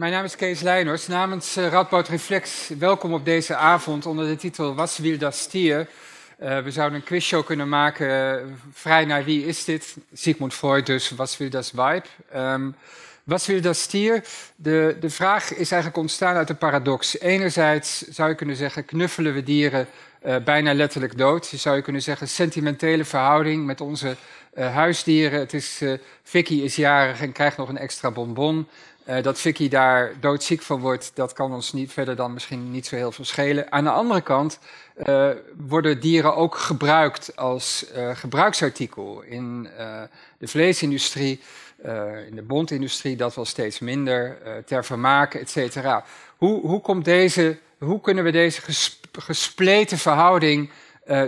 mijn naam is Kees Leijners. Namens uh, Radboud Reflex, welkom op deze avond onder de titel Was wil dat stier? Uh, we zouden een quizshow kunnen maken, vrij naar wie is dit? Sigmund Freud dus, Was wil das Weib? Um, was wil dat stier? De, de vraag is eigenlijk ontstaan uit een paradox. Enerzijds zou je kunnen zeggen, knuffelen we dieren bijna letterlijk dood. Je zou je kunnen zeggen, sentimentele verhouding met onze huisdieren. Het is, uh, Vicky is jarig en krijgt nog een extra bonbon. Uh, dat Vicky daar doodziek van wordt, dat kan ons niet verder dan misschien niet zo heel veel schelen. Aan de andere kant uh, worden dieren ook gebruikt als uh, gebruiksartikel. In de vleesindustrie, in de bondindustrie dat wel steeds minder, ter vermaak, et cetera. Hoe, hoe, komt deze, hoe kunnen we deze ges, gespleten verhouding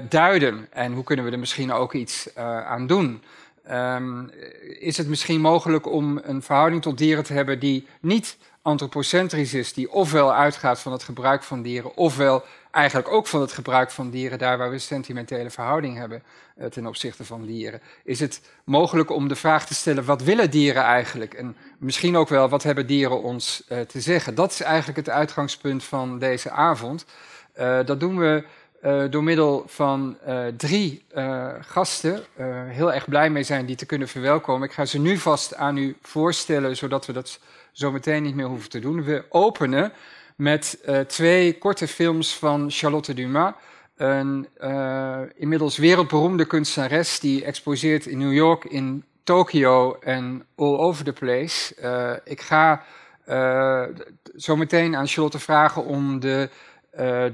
duiden? En hoe kunnen we er misschien ook iets aan doen? Um, is het misschien mogelijk om een verhouding tot dieren te hebben die niet antropocentrisch is, die ofwel uitgaat van het gebruik van dieren, ofwel eigenlijk ook van het gebruik van dieren, daar waar we een sentimentele verhouding hebben uh, ten opzichte van dieren. Is het mogelijk om de vraag te stellen, wat willen dieren eigenlijk? En misschien ook wel, wat hebben dieren ons uh, te zeggen? Dat is eigenlijk het uitgangspunt van deze avond. Uh, dat doen we uh, door middel van uh, drie uh, gasten heel erg blij mee zijn die te kunnen verwelkomen. Ik ga ze nu vast aan u voorstellen, zodat we dat zo meteen niet meer hoeven te doen. We openen met twee korte films van Charlotte Dumas. Een inmiddels wereldberoemde kunstenares die exposeert in New York, in Tokio en all over the place. ik ga zo meteen aan Charlotte vragen om de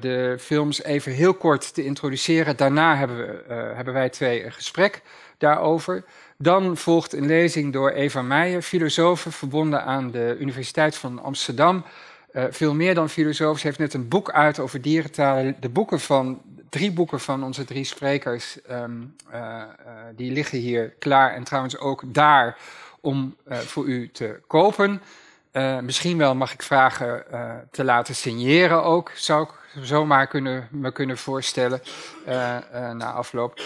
de films even heel kort te introduceren. Daarna hebben, we, uh, hebben wij twee een gesprek daarover. Dan volgt een lezing door Eva Meijer, filosoof verbonden aan de Universiteit van Amsterdam. Uh, veel meer dan filosoof. Ze heeft net een boek uit over dierentalen. De boeken van, drie boeken van onze drie sprekers, um, die liggen hier klaar. En trouwens ook daar om voor u te kopen. Uh, misschien wel mag ik vragen uh, te laten signeren ook, zou ik zomaar kunnen, me kunnen voorstellen uh, na afloop.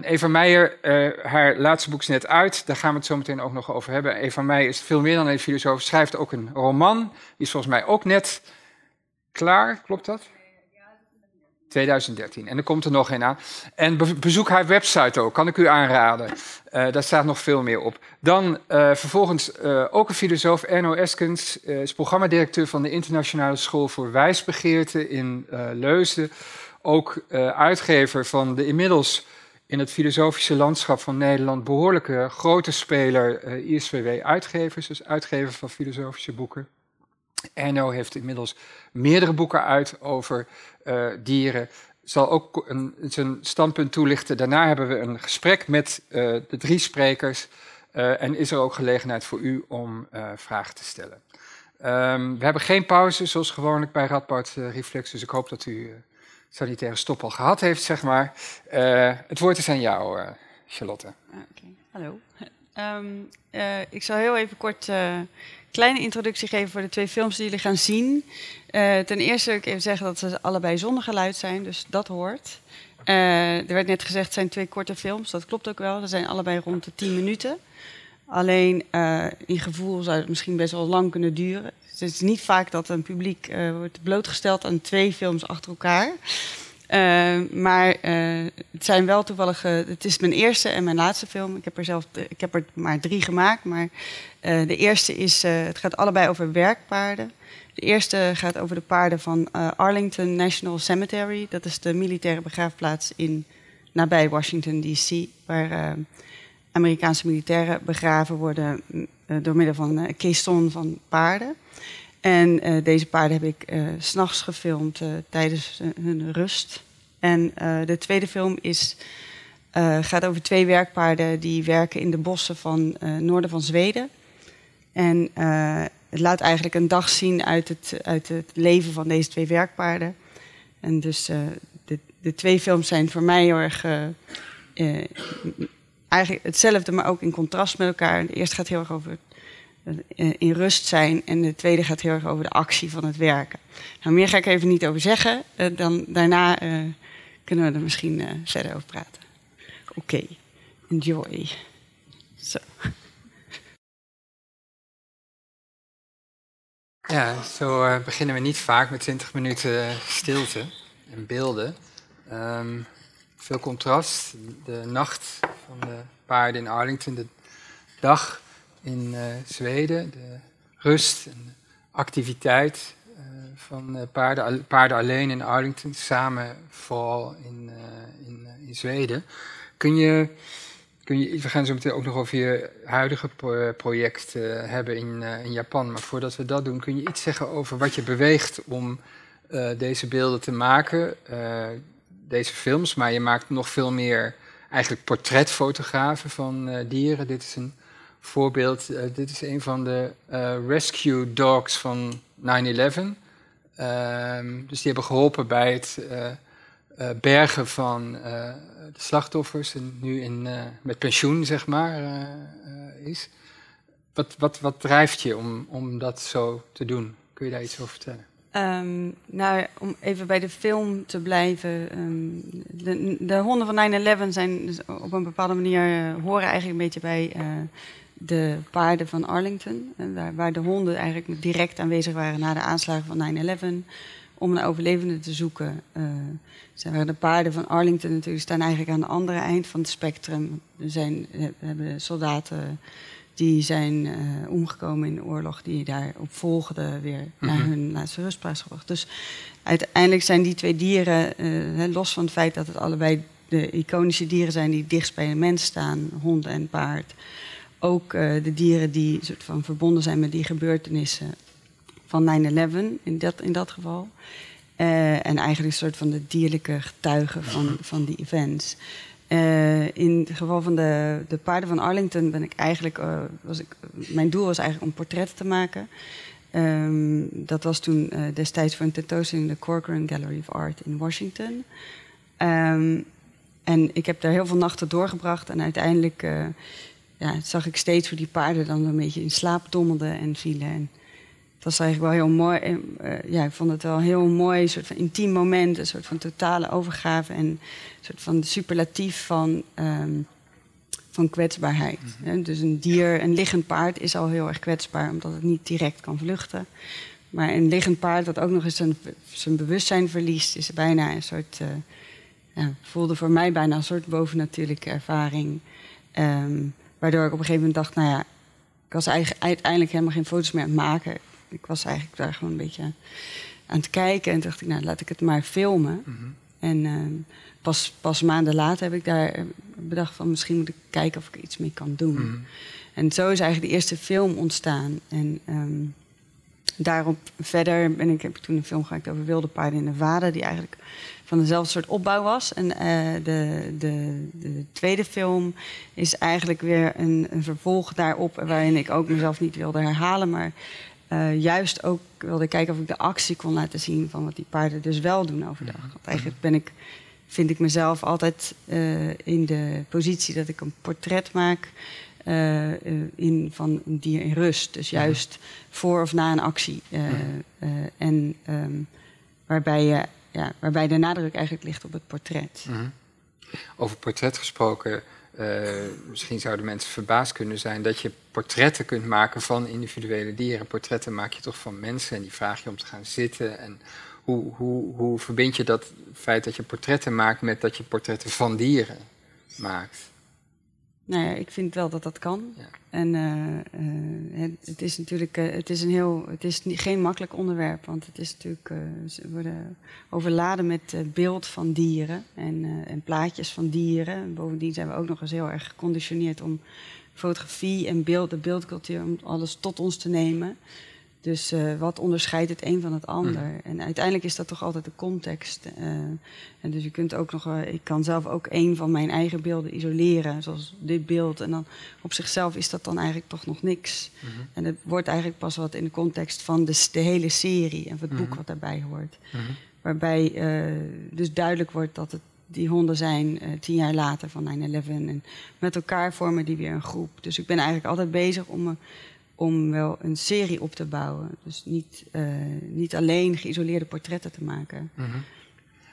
Eva Meijer, haar laatste boek is net uit, daar gaan we het zo meteen ook nog over hebben. Eva Meijer is veel meer dan een filosoof, schrijft ook een roman, die is volgens mij ook net klaar, klopt dat? 2013. En er komt er nog een aan. En bezoek haar website ook, kan ik u aanraden. Uh, daar staat nog veel meer op. Dan uh, vervolgens uh, ook een filosoof, Erno Eskens, is programmadirecteur van de Internationale School voor Wijsbegeerte in Leusden. Ook uitgever van de inmiddels in het filosofische landschap van Nederland behoorlijke grote speler ISVW Uitgevers, dus uitgever van filosofische boeken. Erno heeft inmiddels meerdere boeken uit over uh, dieren. Zal ook een, zijn standpunt toelichten. Daarna hebben we een gesprek met uh, de drie sprekers. Uh, en is er ook gelegenheid voor u om vragen te stellen. Um, we hebben geen pauze, zoals gewoonlijk bij Radboud Reflex. Dus ik hoop dat u sanitaire stop al gehad heeft, zeg maar. het woord is aan jou, Charlotte. Ah, okay. Hallo. Um, ik zal heel even kort kleine introductie geven voor de twee films die jullie gaan zien. Uh, ten eerste wil ik even zeggen dat ze allebei zonder geluid zijn, dus dat hoort. Uh, er werd net gezegd, het zijn twee korte films. Dat klopt ook wel. Ze zijn allebei rond de 10 minuten. Alleen uh, in gevoel zou het misschien best wel lang kunnen duren. Dus het is niet vaak dat een publiek wordt blootgesteld aan twee films achter elkaar. Maar het zijn wel toevallig. Het is mijn eerste en mijn laatste film. Ik heb er zelf. Ik heb er maar drie gemaakt. Maar de eerste is. het gaat allebei over werkpaarden. De eerste gaat over de paarden van Arlington National Cemetery. Dat is de militaire begraafplaats in nabij Washington D.C. Waar Amerikaanse militairen begraven worden door middel van een caisson van paarden. En uh, deze paarden heb ik uh, s'nachts gefilmd uh, tijdens hun rust. En de tweede film is, gaat over twee werkpaarden die werken in de bossen van noorden van Zweden. En het laat eigenlijk een dag zien uit het, uit het leven van deze twee werkpaarden. En dus de, de twee films zijn voor mij heel erg eigenlijk hetzelfde, maar ook in contrast met elkaar. De eerste gaat heel erg over eh, in rust zijn. En de tweede gaat heel erg over de actie van het werken. Nou, meer ga ik even niet over zeggen. Dan, daarna kunnen we er misschien verder over praten. Oké, okay. enjoy. Zo. Ja, zo uh, beginnen we niet vaak met 20 minuten stilte en beelden. Um, veel contrast. De nacht van de paarden in Arlington, de dag in uh, Zweden, de rust en de activiteit van paarden, paarden alleen in Arlington, samen vooral in, in, in Zweden. Kun je Kun je, we gaan zo meteen ook nog over je huidige project uh, hebben in, uh, in Japan. Maar voordat we dat doen, kun je iets zeggen over wat je beweegt om uh, deze beelden te maken, deze films. Maar je maakt nog veel meer eigenlijk portretfotografen van dieren. Dit is een voorbeeld. dit is een van de rescue dogs van 9-11. Ehm, dus die hebben geholpen bij het bergen van de slachtoffers en nu in, uh, met pensioen, zeg maar, is. Wat, wat, wat drijft je om, om dat zo te doen? Kun je daar iets over vertellen? Um, nou, om even bij de film te blijven. Um, de, de, honden van 9-11 zijn dus op een bepaalde manier horen eigenlijk een beetje bij de paarden van Arlington. Waar, waar, de honden eigenlijk direct aanwezig waren na de aanslagen van 9-11 om een overlevende te zoeken. Uh, zijn de paarden van Arlington natuurlijk staan eigenlijk aan de andere eind van het spectrum. Er zijn, we hebben soldaten die zijn uh, omgekomen in de oorlog, die daarop volgden weer naar mhm. hun laatste rustplaats gebracht. Dus uiteindelijk zijn die twee dieren, uh, los van het feit dat het allebei de iconische dieren zijn die dichtst bij een mens staan, hond en paard, ook uh, de dieren die soort van verbonden zijn met die gebeurtenissen van 9-11 in dat, in dat geval. Uh, en eigenlijk een soort van de dierlijke getuigen van, van die events. Uh, in het geval van de, de paarden van Arlington ben ik eigenlijk, uh, was ik, mijn doel was eigenlijk om portretten te maken. Um, dat was toen destijds voor een tentoonstelling in de Corcoran Gallery of Art in Washington. Um, en ik heb daar heel veel nachten doorgebracht en uiteindelijk ja, zag ik steeds hoe die paarden dan een beetje in slaap dommelden en vielen. En dat was eigenlijk wel heel mooi. Uh, ja, ik vond het wel een heel mooi, soort van intiem moment. Een soort van totale overgave en een soort van superlatief van, um, van kwetsbaarheid. Mm Dus een dier, een liggend paard is al heel erg kwetsbaar, omdat het niet direct kan vluchten. Maar een liggend paard dat ook nog eens zijn, zijn bewustzijn verliest, is bijna een soort. Uh, ja, voelde voor mij bijna een soort bovennatuurlijke ervaring. Um, waardoor ik op een gegeven moment dacht, nou ja, ik was eigenlijk uiteindelijk helemaal geen foto's meer aan het maken ik was eigenlijk daar gewoon een beetje aan het kijken. En dacht ik, nou, laat ik het maar filmen. Mhm. En ehm, pas, pas maanden later heb ik daar eh, bedacht van... misschien moet ik kijken of ik iets mee kan doen. Mhm. En zo is eigenlijk de eerste film ontstaan. En um, daarop verder ben ik, heb ik toen een film gemaakt over wilde paarden in Nevada... die eigenlijk van dezelfde soort opbouw was. En uh, de, de, de, tweede film is eigenlijk weer een, een, vervolg daarop... waarin ik ook mezelf niet wilde herhalen... maar uh, juist ook wilde kijken of ik de actie kon laten zien van wat die paarden dus wel doen overdag. Want eigenlijk ben ik, vind ik mezelf altijd uh, in de positie dat ik een portret maak uh, in, van een dier in rust. Dus juist voor of na een actie. en um, waarbij, je, ja, waarbij de nadruk eigenlijk ligt op het portret. Mhm. Over portret gesproken. Uh, misschien zouden mensen verbaasd kunnen zijn dat je portretten kunt maken van individuele dieren. Portretten maak je toch van mensen en die vraag je om te gaan zitten. En hoe, hoe, hoe verbind je dat feit dat je portretten maakt met dat je portretten van dieren maakt? Nou ja, ik vind wel dat dat kan. Ja. En uh, uh, het, is natuurlijk uh, het is een heel, het is niet, geen makkelijk onderwerp, want het is natuurlijk, ze worden overladen met beeld van dieren en, en plaatjes van dieren. bovendien zijn we ook nog eens heel erg geconditioneerd om fotografie en beeld, de beeldcultuur, om alles tot ons te nemen. Dus uh, wat onderscheidt het een van het ander? Mm. En uiteindelijk is dat toch altijd de context. Uh, en dus je kunt ook nog, uh, ik kan zelf ook een van mijn eigen beelden isoleren, zoals dit beeld. En dan op zichzelf is dat dan eigenlijk toch nog niks. Mm -hmm. En het wordt eigenlijk pas wat in de context van de, de hele serie en van het boek mm -hmm. wat daarbij hoort. -hmm. Waarbij dus duidelijk wordt dat het die honden zijn tien jaar later van 9-11. En met elkaar vormen die weer een groep. Dus ik ben eigenlijk altijd bezig om me om wel een serie op te bouwen. Dus niet, uh, niet alleen geïsoleerde portretten te maken. Mm -hmm.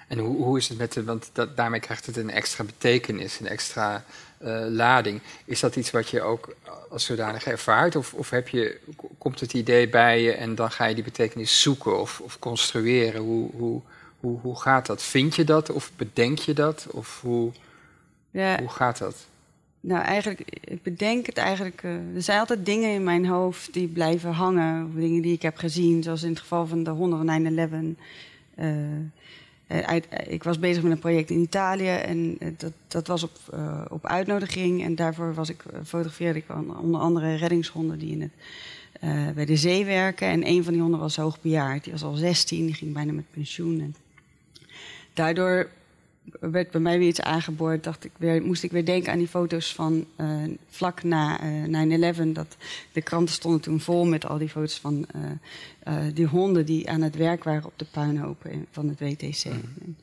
En hoe, hoe is het met de, want dat, daarmee krijgt het een extra betekenis, een extra uh, lading. Is dat iets wat je ook als zodanig ervaart? Of, of heb je, komt het idee bij je en dan ga je die betekenis zoeken of, of construeren? Hoe, hoe, hoe, hoe gaat dat? Vind je dat of bedenk je dat? Of hoe, ja, hoe gaat dat? Nou, eigenlijk, ik bedenk het eigenlijk. Uh, er zijn altijd dingen in mijn hoofd die blijven hangen. Dingen die ik heb gezien, zoals in het geval van de honden van 9-11. Uh, uh, ik was bezig met een project in Italië en dat, dat was op, op uitnodiging. En daarvoor was ik, fotografeerde ik onder andere reddingshonden die in het, bij de zee werken. En een van die honden was hoogbejaard. Die was al 16, die ging bijna met pensioen. En daardoor werd bij mij weer iets aangeboord. Dacht ik weer, moest ik weer denken aan die foto's van uh, vlak na uh, 9-11. Dat de kranten stonden toen vol met al die foto's van uh, die honden die aan het werk waren op de puinhopen van het WTC. Mm.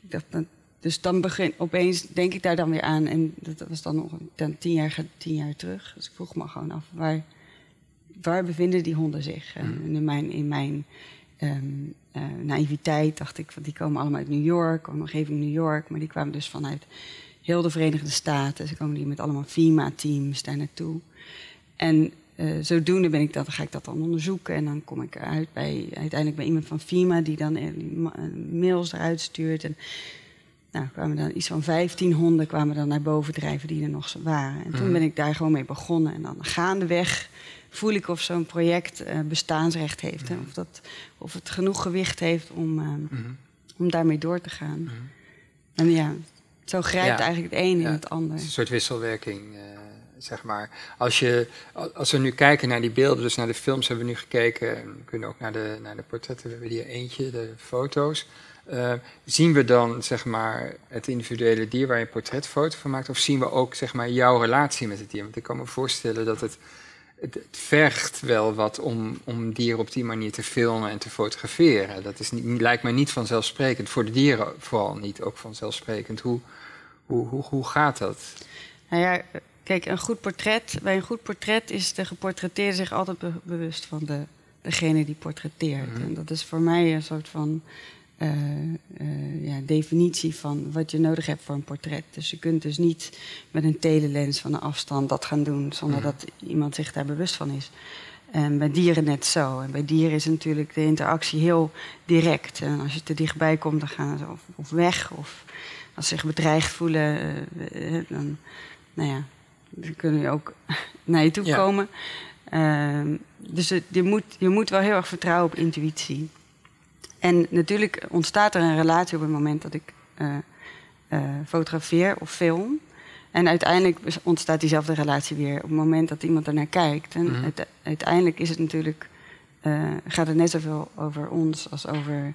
Ik dacht, dat, dus dan begin opeens denk ik daar dan weer aan. En dat was dan nog dan tien, jaar, tien jaar terug. Dus ik vroeg me gewoon af, waar, waar bevinden die honden zich? Mm. in mijn, in mijn um, uh, naïviteit dacht ik, van die komen allemaal uit New York, omgeving New York, maar die kwamen dus vanuit heel de Verenigde Staten. Ze komen die met allemaal FEMA-teams daar naartoe. En uh, zodoende ben ik dat, ga ik dat dan onderzoeken en dan kom ik uit bij, uiteindelijk bij iemand van FEMA die dan die mails eruit stuurt. En nou, kwamen dan iets van 15 honden kwamen dan naar boven drijven die er nog waren. En toen mhm. ben ik daar gewoon mee begonnen. En dan gaandeweg voel ik of zo'n project uh, bestaansrecht heeft. Hè? Of, dat, of het genoeg gewicht heeft om, uh, om daarmee door te gaan. Mm -hmm. En ja, zo grijpt ja. eigenlijk het een in het ander. Het is een soort wisselwerking, uh, zeg maar. Als, je, als we nu kijken naar die beelden, dus naar de films hebben we nu gekeken. We kunnen ook naar de, naar de portretten, we hebben hier eentje, de foto's. Uh, zien we dan zeg maar, het individuele dier waar je een portretfoto van maakt? Of zien we ook zeg maar, jouw relatie met het dier? Want ik kan me voorstellen dat het het, vergt wel wat om, om dieren op die manier te filmen en te fotograferen. Dat is niet, lijkt mij niet vanzelfsprekend. Voor de dieren vooral niet ook vanzelfsprekend. Hoe, hoe, hoe, hoe gaat dat? Nou ja, kijk, een goed portret. Bij een goed portret is de geportretteerde zich altijd bewust van de, degene die portretteert. Mhm. En dat is voor mij een soort van uh, uh, ja, definitie van wat je nodig hebt voor een portret. Dus je kunt dus niet met een telelens van een afstand dat gaan doen zonder dat iemand zich daar bewust van is. En bij dieren net zo. En bij dieren is natuurlijk de interactie heel direct. En als je te dichtbij komt, dan gaan ze of, of weg. Of als ze zich bedreigd voelen, uh, dan, nou ja, dan kunnen je ook naar je toe ja. komen. Ehm, dus het, je, moet, je moet wel heel erg vertrouwen op intuïtie. En natuurlijk ontstaat er een relatie op het moment dat ik uh, uh, fotografeer of film. En uiteindelijk ontstaat diezelfde relatie weer op het moment dat iemand er naar kijkt. En mm -hmm. uiteindelijk is het natuurlijk, uh, gaat het net zoveel over ons als over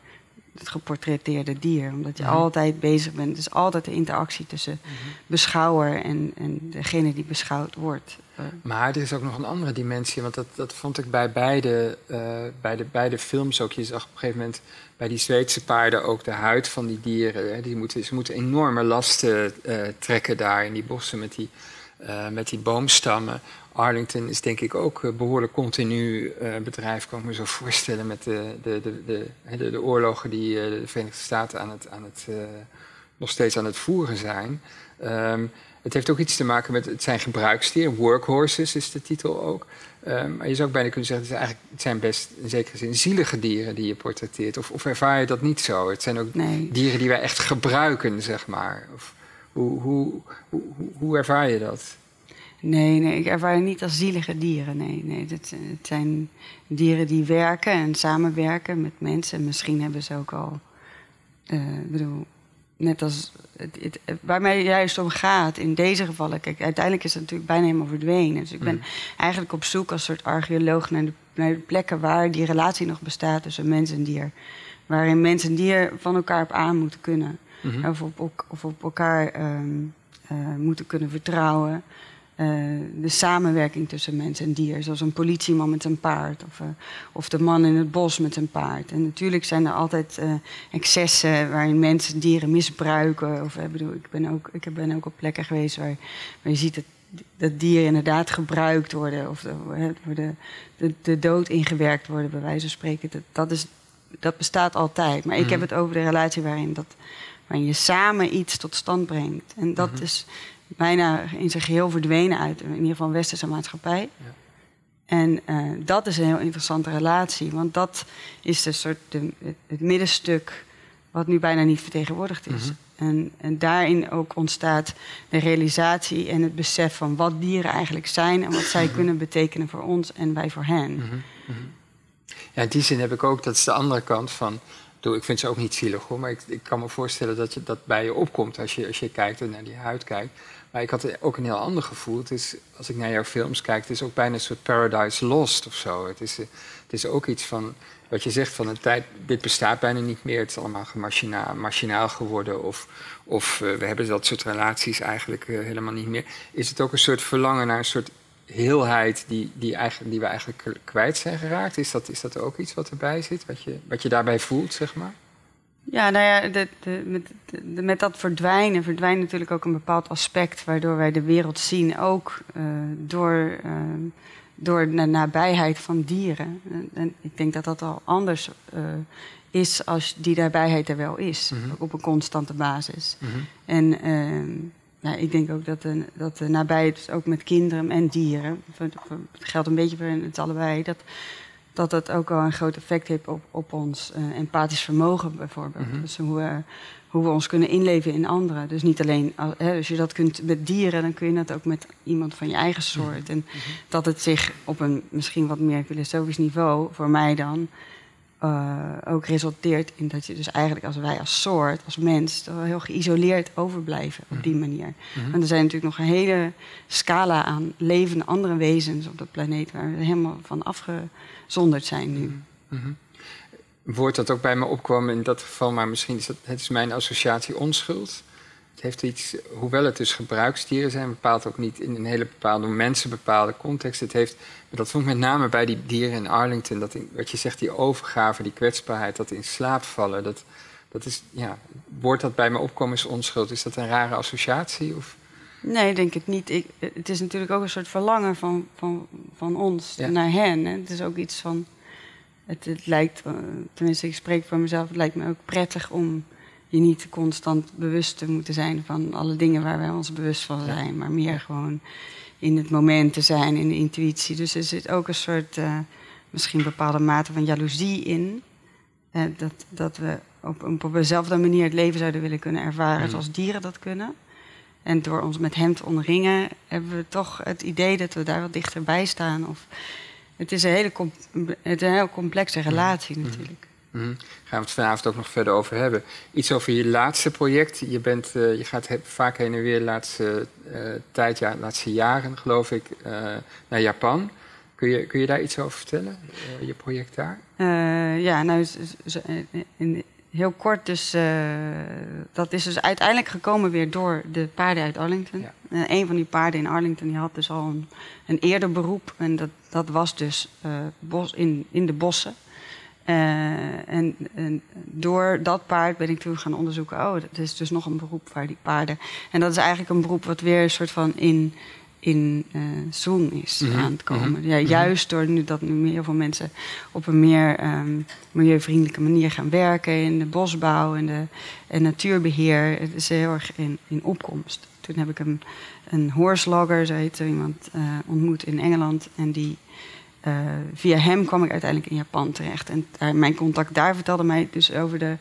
het geportretteerde dier. Omdat je -hmm. altijd bezig bent. Is altijd de interactie tussen mm -hmm. beschouwer en, en degene die beschouwd wordt. Maar er is ook nog een andere dimensie, want dat, dat vond ik bij beide, uh, bij de beide films ook. Je zag op een gegeven moment bij die Zweedse paarden ook de huid van die dieren. Hè, die moeten, ze moeten enorme lasten uh, trekken daar in die bossen met die, uh, met die boomstammen. Arlington is denk ik ook behoorlijk continu bedrijf, kan ik me zo voorstellen, met de, de, de, de, de, de oorlogen die de Verenigde Staten aan het, aan het, nog steeds aan het voeren zijn. Um, het heeft ook iets te maken met, het zijn gebruiksdieren, workhorses is de titel ook. Um, maar je zou ook bijna kunnen zeggen, het, eigenlijk, het zijn best in zekere zin zielige dieren die je portretteert. Of, of ervaar je dat niet zo? Het zijn ook nee. dieren die wij echt gebruiken, zeg maar. Of, hoe, hoe, hoe, hoe ervaar je dat? Nee, nee, ik ervaar het niet als zielige dieren. Nee, nee. Het, het zijn dieren die werken en samenwerken met mensen. Misschien hebben ze ook al. Uh, bedoel, net als het, het, waar mij juist om gaat in deze gevallen. Kijk, uiteindelijk is het natuurlijk bijna helemaal verdwenen. Dus ik ben mm. eigenlijk op zoek als soort archeoloog naar de, naar de, plekken waar die relatie nog bestaat tussen mens en dier. Waarin mens en dier van elkaar op aan moeten kunnen. Mm -hmm. of, op, of op elkaar um, uh, moeten kunnen vertrouwen. Uh, de samenwerking tussen mens en dier. Zoals een politieman met zijn paard. Of, uh, of de man in het bos met zijn paard. En natuurlijk zijn er altijd uh, excessen waarin mensen dieren misbruiken. Of, bedoel, ik, ben ook, ik ben ook op plekken geweest waar, waar je ziet dat, dat dieren inderdaad gebruikt worden. Of de, de, de, de dood ingewerkt worden, bij wijze van spreken. Dat, dat is dat bestaat altijd. Maar ik heb Mhm. het over de relatie waarin, dat, waarin je samen iets tot stand brengt. En dat Mhm. is bijna in zijn geheel verdwenen uit, in ieder geval westerse maatschappij. Ja. En eh, dat is een heel interessante relatie, want dat is de soort de, het, middenstuk wat nu bijna niet vertegenwoordigd is. Mhm. en, en daarin ook ontstaat de realisatie en het besef van wat dieren eigenlijk zijn en wat zij Mhm. kunnen betekenen voor ons en wij voor hen. Mhm. Ja, in die zin heb ik ook, dat is de andere kant van. Ik vind ze ook niet zielig hoor, maar ik, ik kan me voorstellen dat je, dat bij je opkomt als je, als je kijkt en naar die huid kijkt. Maar ik had ook een heel ander gevoel. Het is, als ik naar jouw films kijk, het is ook bijna een soort Paradise Lost of zo. Het is, het is ook iets van, wat je zegt van een tijd, dit bestaat bijna niet meer. Het is allemaal machinaal geworden. Of, of eh, we hebben dat soort relaties eigenlijk eh, helemaal niet meer. Is het ook een soort verlangen naar een soort heelheid die, die, eigenlijk, die we eigenlijk kwijt zijn geraakt? Is dat, is dat ook iets wat erbij zit, wat je, wat je daarbij voelt, zeg maar? Ja, nou ja, de, de, met, de- met dat verdwijnen verdwijnt natuurlijk ook een bepaald aspect waardoor wij de wereld zien, ook eh, door, eh, door de nabijheid van dieren. En, en ik denk dat dat al anders eh, is als die nabijheid er wel is, Mhm. op een constante basis. Mhm. En nou, ik denk ook dat de, dat de nabijheid, ook met kinderen en dieren, het geldt een beetje voor het allebei, dat dat dat ook wel een groot effect heeft op, op ons eh, empathisch vermogen bijvoorbeeld. Mhm. Dus hoe we, hoe we ons kunnen inleven in anderen. Dus niet alleen, al- hè, als je dat kunt met dieren, dan kun je dat ook met iemand van je eigen soort. En dat het zich op een misschien wat meer filosofisch niveau, voor mij dan, eh, ook resulteert in dat je dus eigenlijk als wij als soort, als mens, heel geïsoleerd overblijven op die manier. Mhm. Want er zijn natuurlijk nog een hele scala aan levende andere wezens op de planeet waar we helemaal van afgezonderd zijn nu. Mhm. Een woord dat ook bij me opkwam in dat geval, maar misschien is dat, het is mijn associatie onschuld. Het heeft iets, hoewel het dus gebruiksdieren zijn, bepaalt ook niet in een hele bepaalde mensen bepaalde context. Het heeft, dat vond ik met name bij die dieren in Arlington, dat in, wat je zegt, die overgave, die kwetsbaarheid, dat in slaap vallen. Dat, dat is, ja, woord dat bij me opkwam is onschuld. Is dat een rare associatie? Of? Nee, ik denk het niet. Ik, het is natuurlijk ook een soort verlangen van, van, van ons Ja. naar hen. Hè. Het is ook iets van. Het, het lijkt, eh, tenminste, ik spreek voor mezelf, het lijkt me ook prettig om je niet constant bewust te moeten zijn van alle dingen waar wij ons bewust van Ja. zijn, maar meer gewoon in het moment te zijn, in de intuïtie. Dus er zit ook een soort, eh, misschien bepaalde mate van jaloezie in. Dat, dat we op, een- op dezelfde manier het leven zouden willen kunnen ervaren Mhm. zoals dieren dat kunnen. En door ons met hem te omringen, hebben we toch het idee dat we daar wat dichterbij staan. Of, het is een hele het is een heel complexe relatie natuurlijk. Mhm. Gaan we het vanavond ook nog verder over hebben. Iets over je laatste project. Je, bent, eh, je gaat vaak heen en weer de laatste eh, tijd, ja, laatste jaren geloof ik, eh, naar Japan. Kun je, kun je daar iets over vertellen, je project daar? Ja, nou, in- heel kort dus. eh, dat is dus uiteindelijk gekomen weer door de paarden uit Arlington. Ja. En een van die paarden in Arlington die had dus al een, een eerder beroep. En dat, dat was dus eh, bos, in, in de bossen. Eh, en, en door dat paard ben ik toen gaan onderzoeken. Oh, dat is dus nog een beroep waar die paarden. En dat is eigenlijk een beroep wat weer een soort van in, in swing is Mhm, aan het komen. mhm, Ja, mhm. juist door nu dat nu heel veel mensen op een meer ehm, milieuvriendelijke manier gaan werken in de bosbouw en, de, en natuurbeheer. Het is heel erg in, in opkomst. Toen heb ik een, een horselogger, zo heet zo iemand, eh, ontmoet in Engeland. En die, eh, via hem kwam ik uiteindelijk in Japan terecht. En daar, mijn contact daar vertelde mij dus over, de,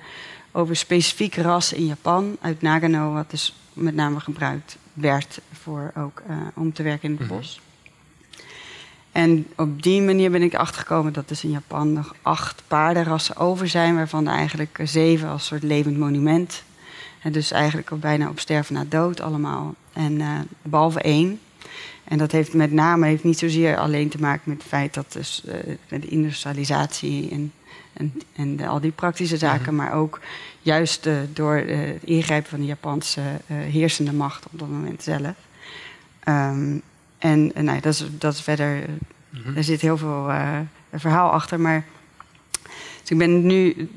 over specifiek ras in Japan uit Nagano, wat dus met name gebruikt werd voor ook, eh, om te werken in het Mhm. bos. En op die manier ben ik achtergekomen dat dus in Japan nog acht paardenrassen over zijn, waarvan er eigenlijk zeven als soort levend monument. En dus eigenlijk ook bijna op sterven na dood allemaal. En eh, behalve één. En dat heeft met name heeft niet zozeer alleen te maken met het feit dat dus eh, met de industrialisatie en, en, en de- al die praktische zaken, maar ook juist eh, door eh, het ingrijpen van de Japanse eh, heersende macht op dat moment zelf. Ehm, en nou, dat, is, dat is verder, Mhm. er zit heel veel eh, verhaal achter. Maar dus ik ben nu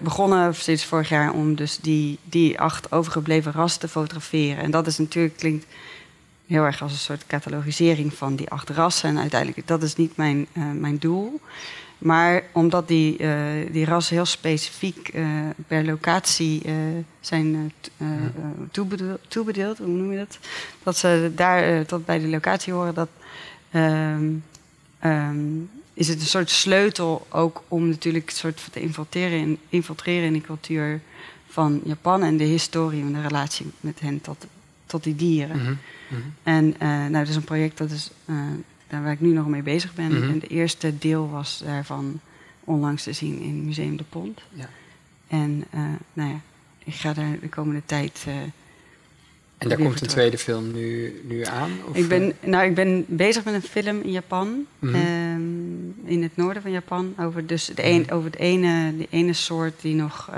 begonnen sinds vorig jaar om dus die, die acht overgebleven rassen te fotograferen. En dat is natuurlijk, klinkt heel erg als een soort catalogisering van die acht rassen. En uiteindelijk, dat is niet mijn, eh, mijn doel. Maar omdat die, uh, die rassen heel specifiek uh, per locatie uh, zijn toebedeeld, toebedeeld, hoe noem je dat? Dat ze daar tot bij de locatie horen, dat um, um, is het een soort sleutel ook om natuurlijk een soort te infiltreren in, infiltreren in die cultuur van Japan en de historie en de relatie met hen tot, tot die dieren. Mm -hmm. En nou, dat is een project dat is daar waar ik nu nog mee bezig ben. Mhm. En de eerste deel was daarvan onlangs te zien in Museum de Pont. Ja. En uh, nou ja, ik ga daar de komende tijd. Uh, en daar komt een tweede film nu, nu aan? Of? Ik, ben, eh? nou, ik ben bezig met een film in Japan, mm in het noorden van Japan, over, dus de een, mhm. over het ene, de ene soort die nog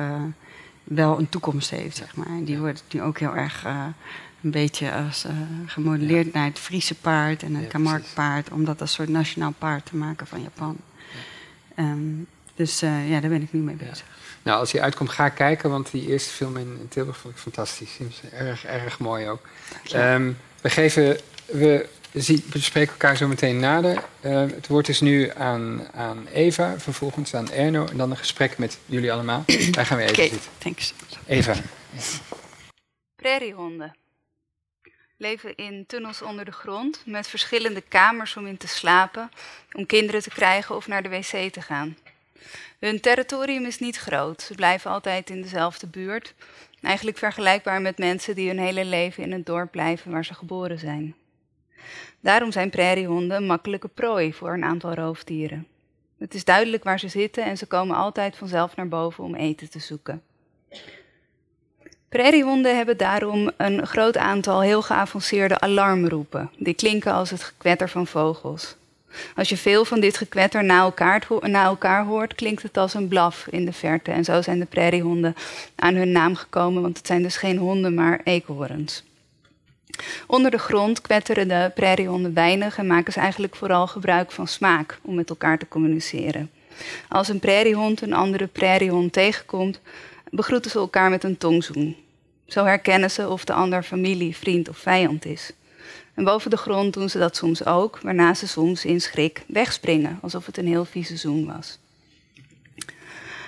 wel een toekomst heeft, zeg maar. En die wordt nu ook heel erg een beetje als uh, gemodelleerd naar het Friese paard en het ja, paard, om dat als soort nationaal paard te maken van Japan. Um, dus uh, ja, daar ben ik nu mee bezig. Nou, als hij uitkomt, ga kijken, want die eerste film in, Tilburg vond ik fantastisch. Erg, erg mooi ook. Um, we geven, we, we bespreken elkaar zo meteen nader. Uh, het woord is nu aan, aan Eva, vervolgens aan Erno en dan een gesprek met jullie allemaal. Daar gaan we even okay, zitten. thanks. Eva. Prairiehonden leven in tunnels onder de grond met verschillende kamers om in te slapen, om kinderen te krijgen of naar de wc te gaan. Hun territorium is niet groot, ze blijven altijd in dezelfde buurt, eigenlijk vergelijkbaar met mensen die hun hele leven in het dorp blijven waar ze geboren zijn. Daarom zijn prairiehonden een makkelijke prooi voor een aantal roofdieren. Het is duidelijk waar ze zitten en ze komen altijd vanzelf naar boven om eten te zoeken. Prairiehonden hebben daarom een groot aantal heel geavanceerde alarmroepen. Die klinken als het gekwetter van vogels. Als je veel van dit gekwetter na elkaar, na elkaar hoort, klinkt het als een blaf in de verte. En zo zijn de prairiehonden aan hun naam gekomen, want het zijn dus geen honden, maar eekhoorns. Onder de grond kwetteren de prairiehonden weinig en maken ze eigenlijk vooral gebruik van smaak om met elkaar te communiceren. Als een prairiehond een andere prairiehond tegenkomt, begroeten ze elkaar met een tongzoen. Zo herkennen ze of de ander familie, vriend of vijand is. En boven de grond doen ze dat soms ook, waarna ze soms in schrik wegspringen, alsof het een heel vieze zoen was.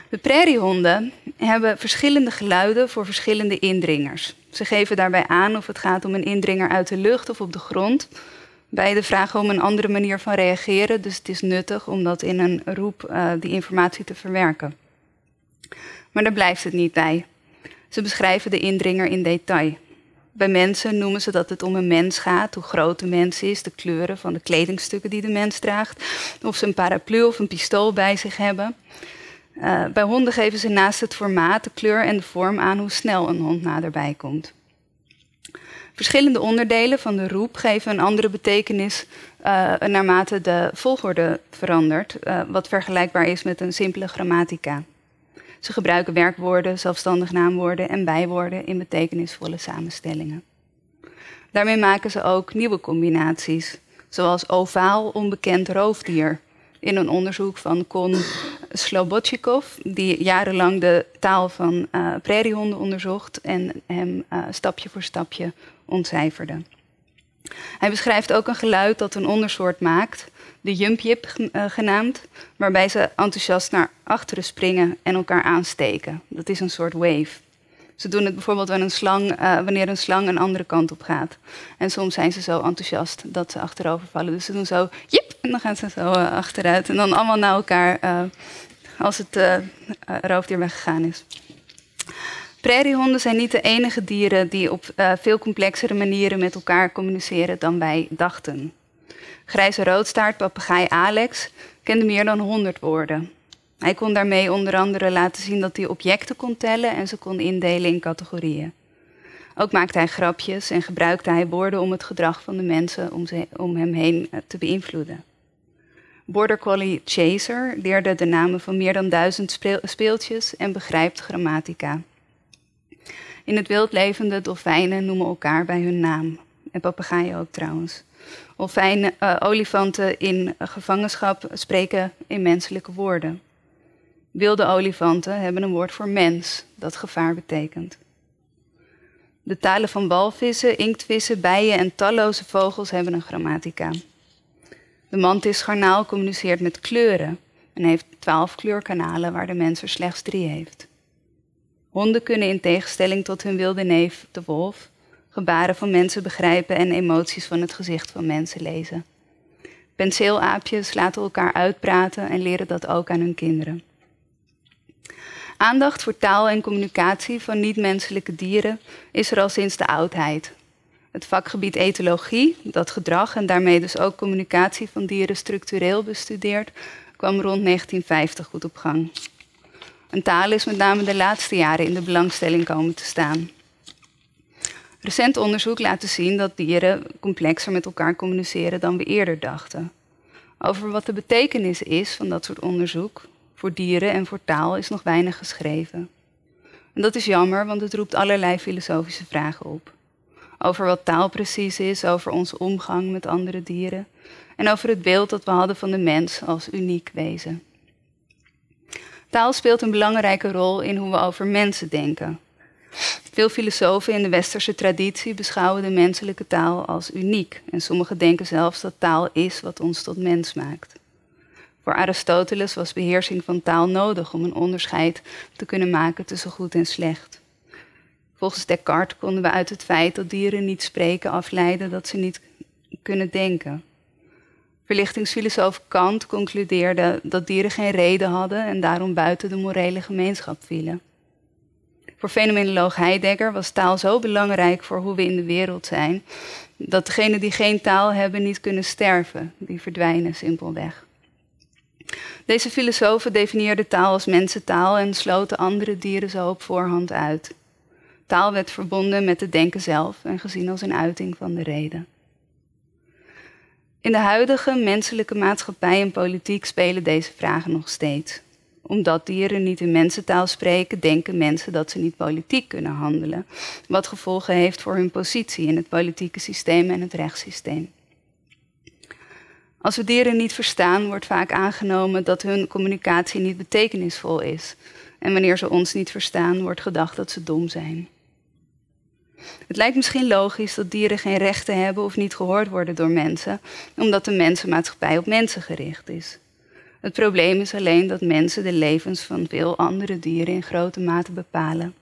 De prairiehonden hebben verschillende geluiden voor verschillende indringers. Ze geven daarbij aan of het gaat om een indringer uit de lucht of op de grond. Beide vragen om een andere manier van reageren, dus het is nuttig om dat in een roep uh, die informatie te verwerken. Maar daar blijft het niet bij. Ze beschrijven de indringer in detail. Bij mensen noemen ze dat het om een mens gaat, hoe groot de mens is, de kleuren van de kledingstukken die de mens draagt, of ze een paraplu of een pistool bij zich hebben. Uh, bij honden geven ze naast het formaat, de kleur en de vorm aan hoe snel een hond naderbij komt. Verschillende onderdelen van de roep geven een andere betekenis uh, naarmate de volgorde verandert, uh, wat vergelijkbaar is met een simpele grammatica. Ze gebruiken werkwoorden, zelfstandig naamwoorden en bijwoorden in betekenisvolle samenstellingen. Daarmee maken ze ook nieuwe combinaties, zoals ovaal onbekend roofdier. In een onderzoek van Kon Slobodchikov, die jarenlang de taal van uh, prairiehonden onderzocht en hem uh, stapje voor stapje ontcijferde. Hij beschrijft ook een geluid dat een ondersoort maakt, de jumpjip uh, genaamd, waarbij ze enthousiast naar achteren springen en elkaar aansteken. Dat is een soort wave. Ze doen het bijvoorbeeld wanneer een, slang, uh, wanneer een slang een andere kant op gaat. En soms zijn ze zo enthousiast dat ze achterover vallen. Dus ze doen zo, jip, en dan gaan ze zo uh, achteruit. En dan allemaal naar elkaar als het roofdier weggegaan is. Prairiehonden zijn niet de enige dieren die op veel complexere manieren met elkaar communiceren dan wij dachten. Grijze roodstaart papegaai Alex kende meer dan 100 woorden. Hij kon daarmee onder andere laten zien dat hij objecten kon tellen en ze kon indelen in categorieën. Ook maakte hij grapjes en gebruikte hij woorden om het gedrag van de mensen om, om hem heen eh, te beïnvloeden. Border Collie Chaser leerde de namen van meer dan duizend speeltjes en begrijpt grammatica. In het wild levende dolfijnen noemen elkaar bij hun naam. En papegaaien ook trouwens. Uh, olifanten in gevangenschap spreken in menselijke woorden. Wilde olifanten hebben een woord voor mens, dat gevaar betekent. De talen van walvissen, inktvissen, bijen en talloze vogels hebben een grammatica. De mantisgarnaal communiceert met kleuren en heeft twaalf kleurkanalen waar de mens er slechts drie heeft. Honden kunnen in tegenstelling tot hun wilde neef, de wolf, gebaren van mensen begrijpen en emoties van het gezicht van mensen lezen. Penseelaapjes laten elkaar uitpraten en leren dat ook aan hun kinderen. Aandacht voor taal en communicatie van niet-menselijke dieren is er al sinds de oudheid. Het vakgebied etologie, dat gedrag en daarmee dus ook communicatie van dieren structureel bestudeert, kwam rond 1950 goed op gang. Een taal is met name de laatste jaren in de belangstelling komen te staan. Recent onderzoek laat zien dat dieren complexer met elkaar communiceren dan we eerder dachten. Over wat de betekenis is van dat soort onderzoek voor dieren en voor taal is nog weinig geschreven. En dat is jammer, want het roept allerlei filosofische vragen op. Over wat taal precies is, over onze omgang met andere dieren en over het beeld dat we hadden van de mens als uniek wezen. Taal speelt een belangrijke rol in hoe we over mensen denken. Veel filosofen in de westerse traditie beschouwen de menselijke taal als uniek en sommigen denken zelfs dat taal is wat ons tot mens maakt. Voor Aristoteles was beheersing van taal nodig om een onderscheid te kunnen maken tussen goed en slecht. Volgens Descartes konden we uit het feit dat dieren niet spreken afleiden dat ze niet kunnen denken. Verlichtingsfilosoof Kant concludeerde dat dieren geen reden hadden en daarom buiten de morele gemeenschap vielen. Voor fenomenoloog Heidegger was taal zo belangrijk voor hoe we in de wereld zijn, dat degenen die geen taal hebben niet kunnen sterven, die verdwijnen simpelweg. Deze filosofen definieerden taal als mensentaal en sloten andere dieren zo op voorhand uit. Taal werd verbonden met het denken zelf en gezien als een uiting van de reden. In de huidige menselijke maatschappij en politiek spelen deze vragen nog steeds. Omdat dieren niet in mensentaal spreken, denken mensen dat ze niet politiek kunnen handelen, wat gevolgen heeft voor hun positie in het politieke systeem en het rechtssysteem. Als we dieren niet verstaan, wordt vaak aangenomen dat hun communicatie niet betekenisvol is. En wanneer ze ons niet verstaan, wordt gedacht dat ze dom zijn. Het lijkt misschien logisch dat dieren geen rechten hebben of niet gehoord worden door mensen, omdat de mensenmaatschappij op mensen gericht is. Het probleem is alleen dat mensen de levens van veel andere dieren in grote mate bepalen.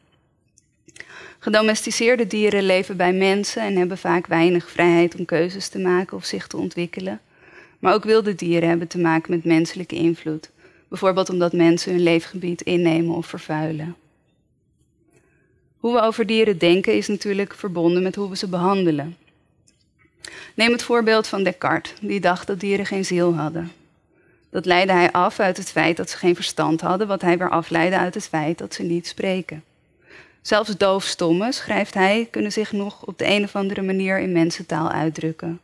Gedomesticeerde dieren leven bij mensen en hebben vaak weinig vrijheid om keuzes te maken of zich te ontwikkelen. Maar ook wilde dieren hebben te maken met menselijke invloed, bijvoorbeeld omdat mensen hun leefgebied innemen of vervuilen. Hoe we over dieren denken is natuurlijk verbonden met hoe we ze behandelen. Neem het voorbeeld van Descartes, die dacht dat dieren geen ziel hadden. Dat leidde hij af uit het feit dat ze geen verstand hadden, wat hij weer afleidde uit het feit dat ze niet spreken. Zelfs doofstommen, schrijft hij, kunnen zich nog op de een of andere manier in mensentaal uitdrukken.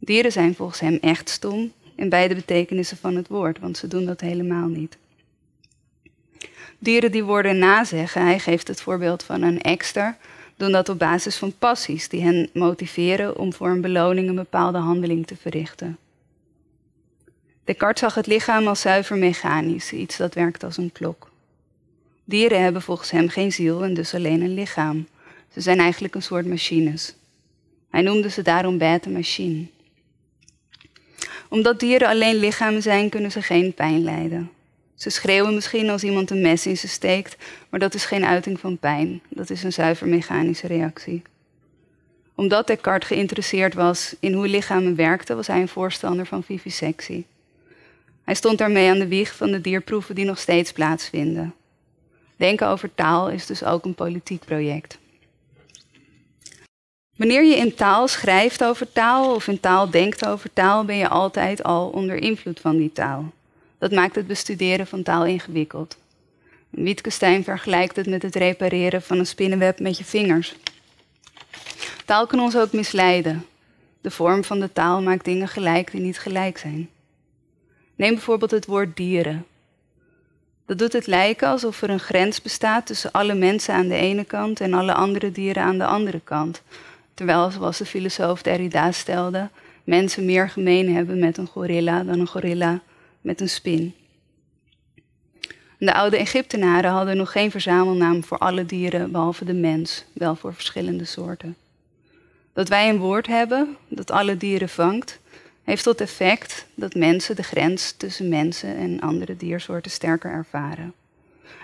Dieren zijn volgens hem echt stom in beide betekenissen van het woord, want ze doen dat helemaal niet. Dieren die woorden nazeggen, hij geeft het voorbeeld van een ekster, doen dat op basis van passies die hen motiveren om voor een beloning een bepaalde handeling te verrichten. Descartes zag het lichaam als zuiver mechanisch, iets dat werkt als een klok. Dieren hebben volgens hem geen ziel en dus alleen een lichaam. Ze zijn eigenlijk een soort machines. Hij noemde ze daarom bête machine. Omdat dieren alleen lichamen zijn, kunnen ze geen pijn lijden. Ze schreeuwen misschien als iemand een mes in ze steekt, maar dat is geen uiting van pijn. Dat is een zuiver mechanische reactie. Omdat Descartes geïnteresseerd was in hoe lichamen werkten, was hij een voorstander van vivisectie. Hij stond daarmee aan de wieg van de dierproeven die nog steeds plaatsvinden. Denken over taal is dus ook een politiek project. Wanneer je in taal schrijft over taal of in taal denkt over taal, ben je altijd al onder invloed van die taal. Dat maakt het bestuderen van taal ingewikkeld. Wittgenstein vergelijkt het met het repareren van een spinnenweb met je vingers. Taal kan ons ook misleiden. De vorm van de taal maakt dingen gelijk die niet gelijk zijn. Neem bijvoorbeeld het woord dieren. Dat doet het lijken alsof er een grens bestaat tussen alle mensen aan de ene kant en alle andere dieren aan de andere kant. Terwijl, zoals de filosoof Derrida stelde, mensen meer gemeen hebben met een gorilla dan een gorilla met een spin. De oude Egyptenaren hadden nog geen verzamelnaam voor alle dieren behalve de mens, wel voor verschillende soorten. Dat wij een woord hebben dat alle dieren vangt, heeft tot effect dat mensen de grens tussen mensen en andere diersoorten sterker ervaren.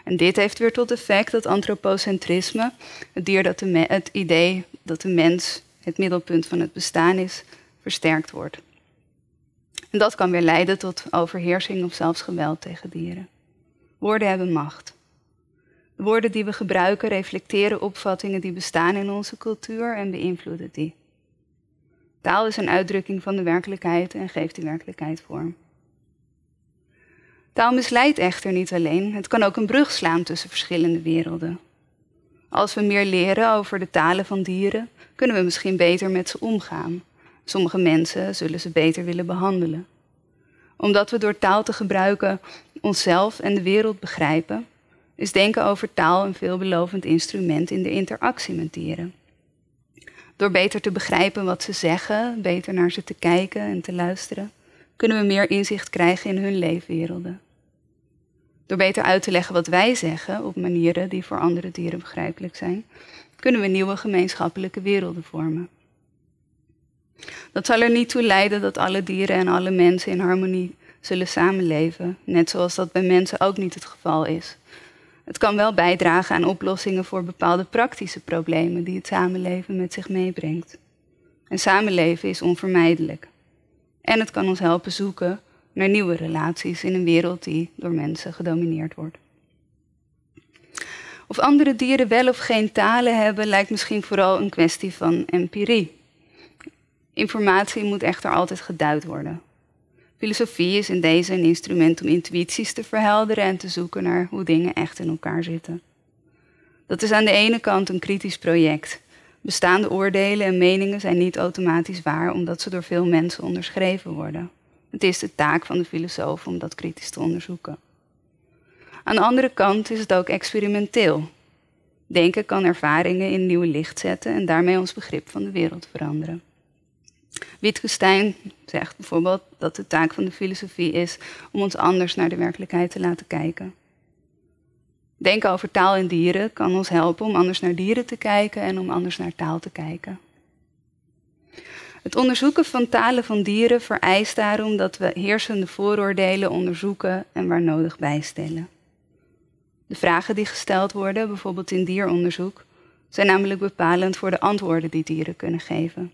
En dit heeft weer tot effect dat antropocentrisme, het, dier dat het idee dat de mens het middelpunt van het bestaan is, versterkt wordt. En dat kan weer leiden tot overheersing of zelfs geweld tegen dieren. Woorden hebben macht. De woorden die we gebruiken reflecteren opvattingen die bestaan in onze cultuur en beïnvloeden die. Taal is een uitdrukking van de werkelijkheid en geeft die werkelijkheid vorm. Taal misleidt echter niet alleen, het kan ook een brug slaan tussen verschillende werelden. Als we meer leren over de talen van dieren, kunnen we misschien beter met ze omgaan. Sommige mensen zullen ze beter willen behandelen. Omdat we door taal te gebruiken onszelf en de wereld begrijpen, is denken over taal een veelbelovend instrument in de interactie met dieren. Door beter te begrijpen wat ze zeggen, beter naar ze te kijken en te luisteren, kunnen we meer inzicht krijgen in hun leefwerelden. Door beter uit te leggen wat wij zeggen op manieren die voor andere dieren begrijpelijk zijn, kunnen we nieuwe gemeenschappelijke werelden vormen. Dat zal er niet toe leiden dat alle dieren en alle mensen in harmonie zullen samenleven, net zoals dat bij mensen ook niet het geval is. Het kan wel bijdragen aan oplossingen voor bepaalde praktische problemen die het samenleven met zich meebrengt. En samenleven is onvermijdelijk. En het kan ons helpen zoeken naar nieuwe relaties in een wereld die door mensen gedomineerd wordt. Of andere dieren wel of geen talen hebben, lijkt misschien vooral een kwestie van empirie. Informatie moet echter altijd geduid worden. Filosofie is in deze een instrument om intuïties te verhelderen en te zoeken naar hoe dingen echt in elkaar zitten. Dat is aan de ene kant een kritisch project. Bestaande oordelen en meningen zijn niet automatisch waar omdat ze door veel mensen onderschreven worden. Het is de taak van de filosoof om dat kritisch te onderzoeken. Aan de andere kant is het ook experimenteel. Denken kan ervaringen in nieuw licht zetten en daarmee ons begrip van de wereld veranderen. Wittgenstein zegt bijvoorbeeld dat de taak van de filosofie is om ons anders naar de werkelijkheid te laten kijken. Denken over taal en dieren kan ons helpen om anders naar dieren te kijken en om anders naar taal te kijken. Het onderzoeken van talen van dieren vereist daarom dat we heersende vooroordelen onderzoeken en waar nodig bijstellen. De vragen die gesteld worden, bijvoorbeeld in dieronderzoek, zijn namelijk bepalend voor de antwoorden die dieren kunnen geven.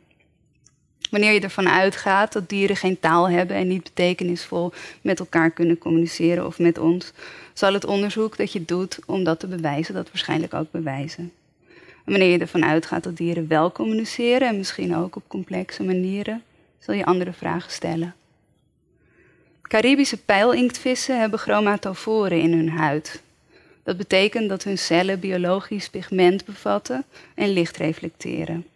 Wanneer je ervan uitgaat dat dieren geen taal hebben en niet betekenisvol met elkaar kunnen communiceren of met ons, zal het onderzoek dat je doet om dat te bewijzen dat waarschijnlijk ook bewijzen. Wanneer je ervan uitgaat dat dieren wel communiceren en misschien ook op complexe manieren, zul je andere vragen stellen. Caribische pijlinktvissen hebben chromatoforen in hun huid. Dat betekent dat hun cellen biologisch pigment bevatten en licht reflecteren.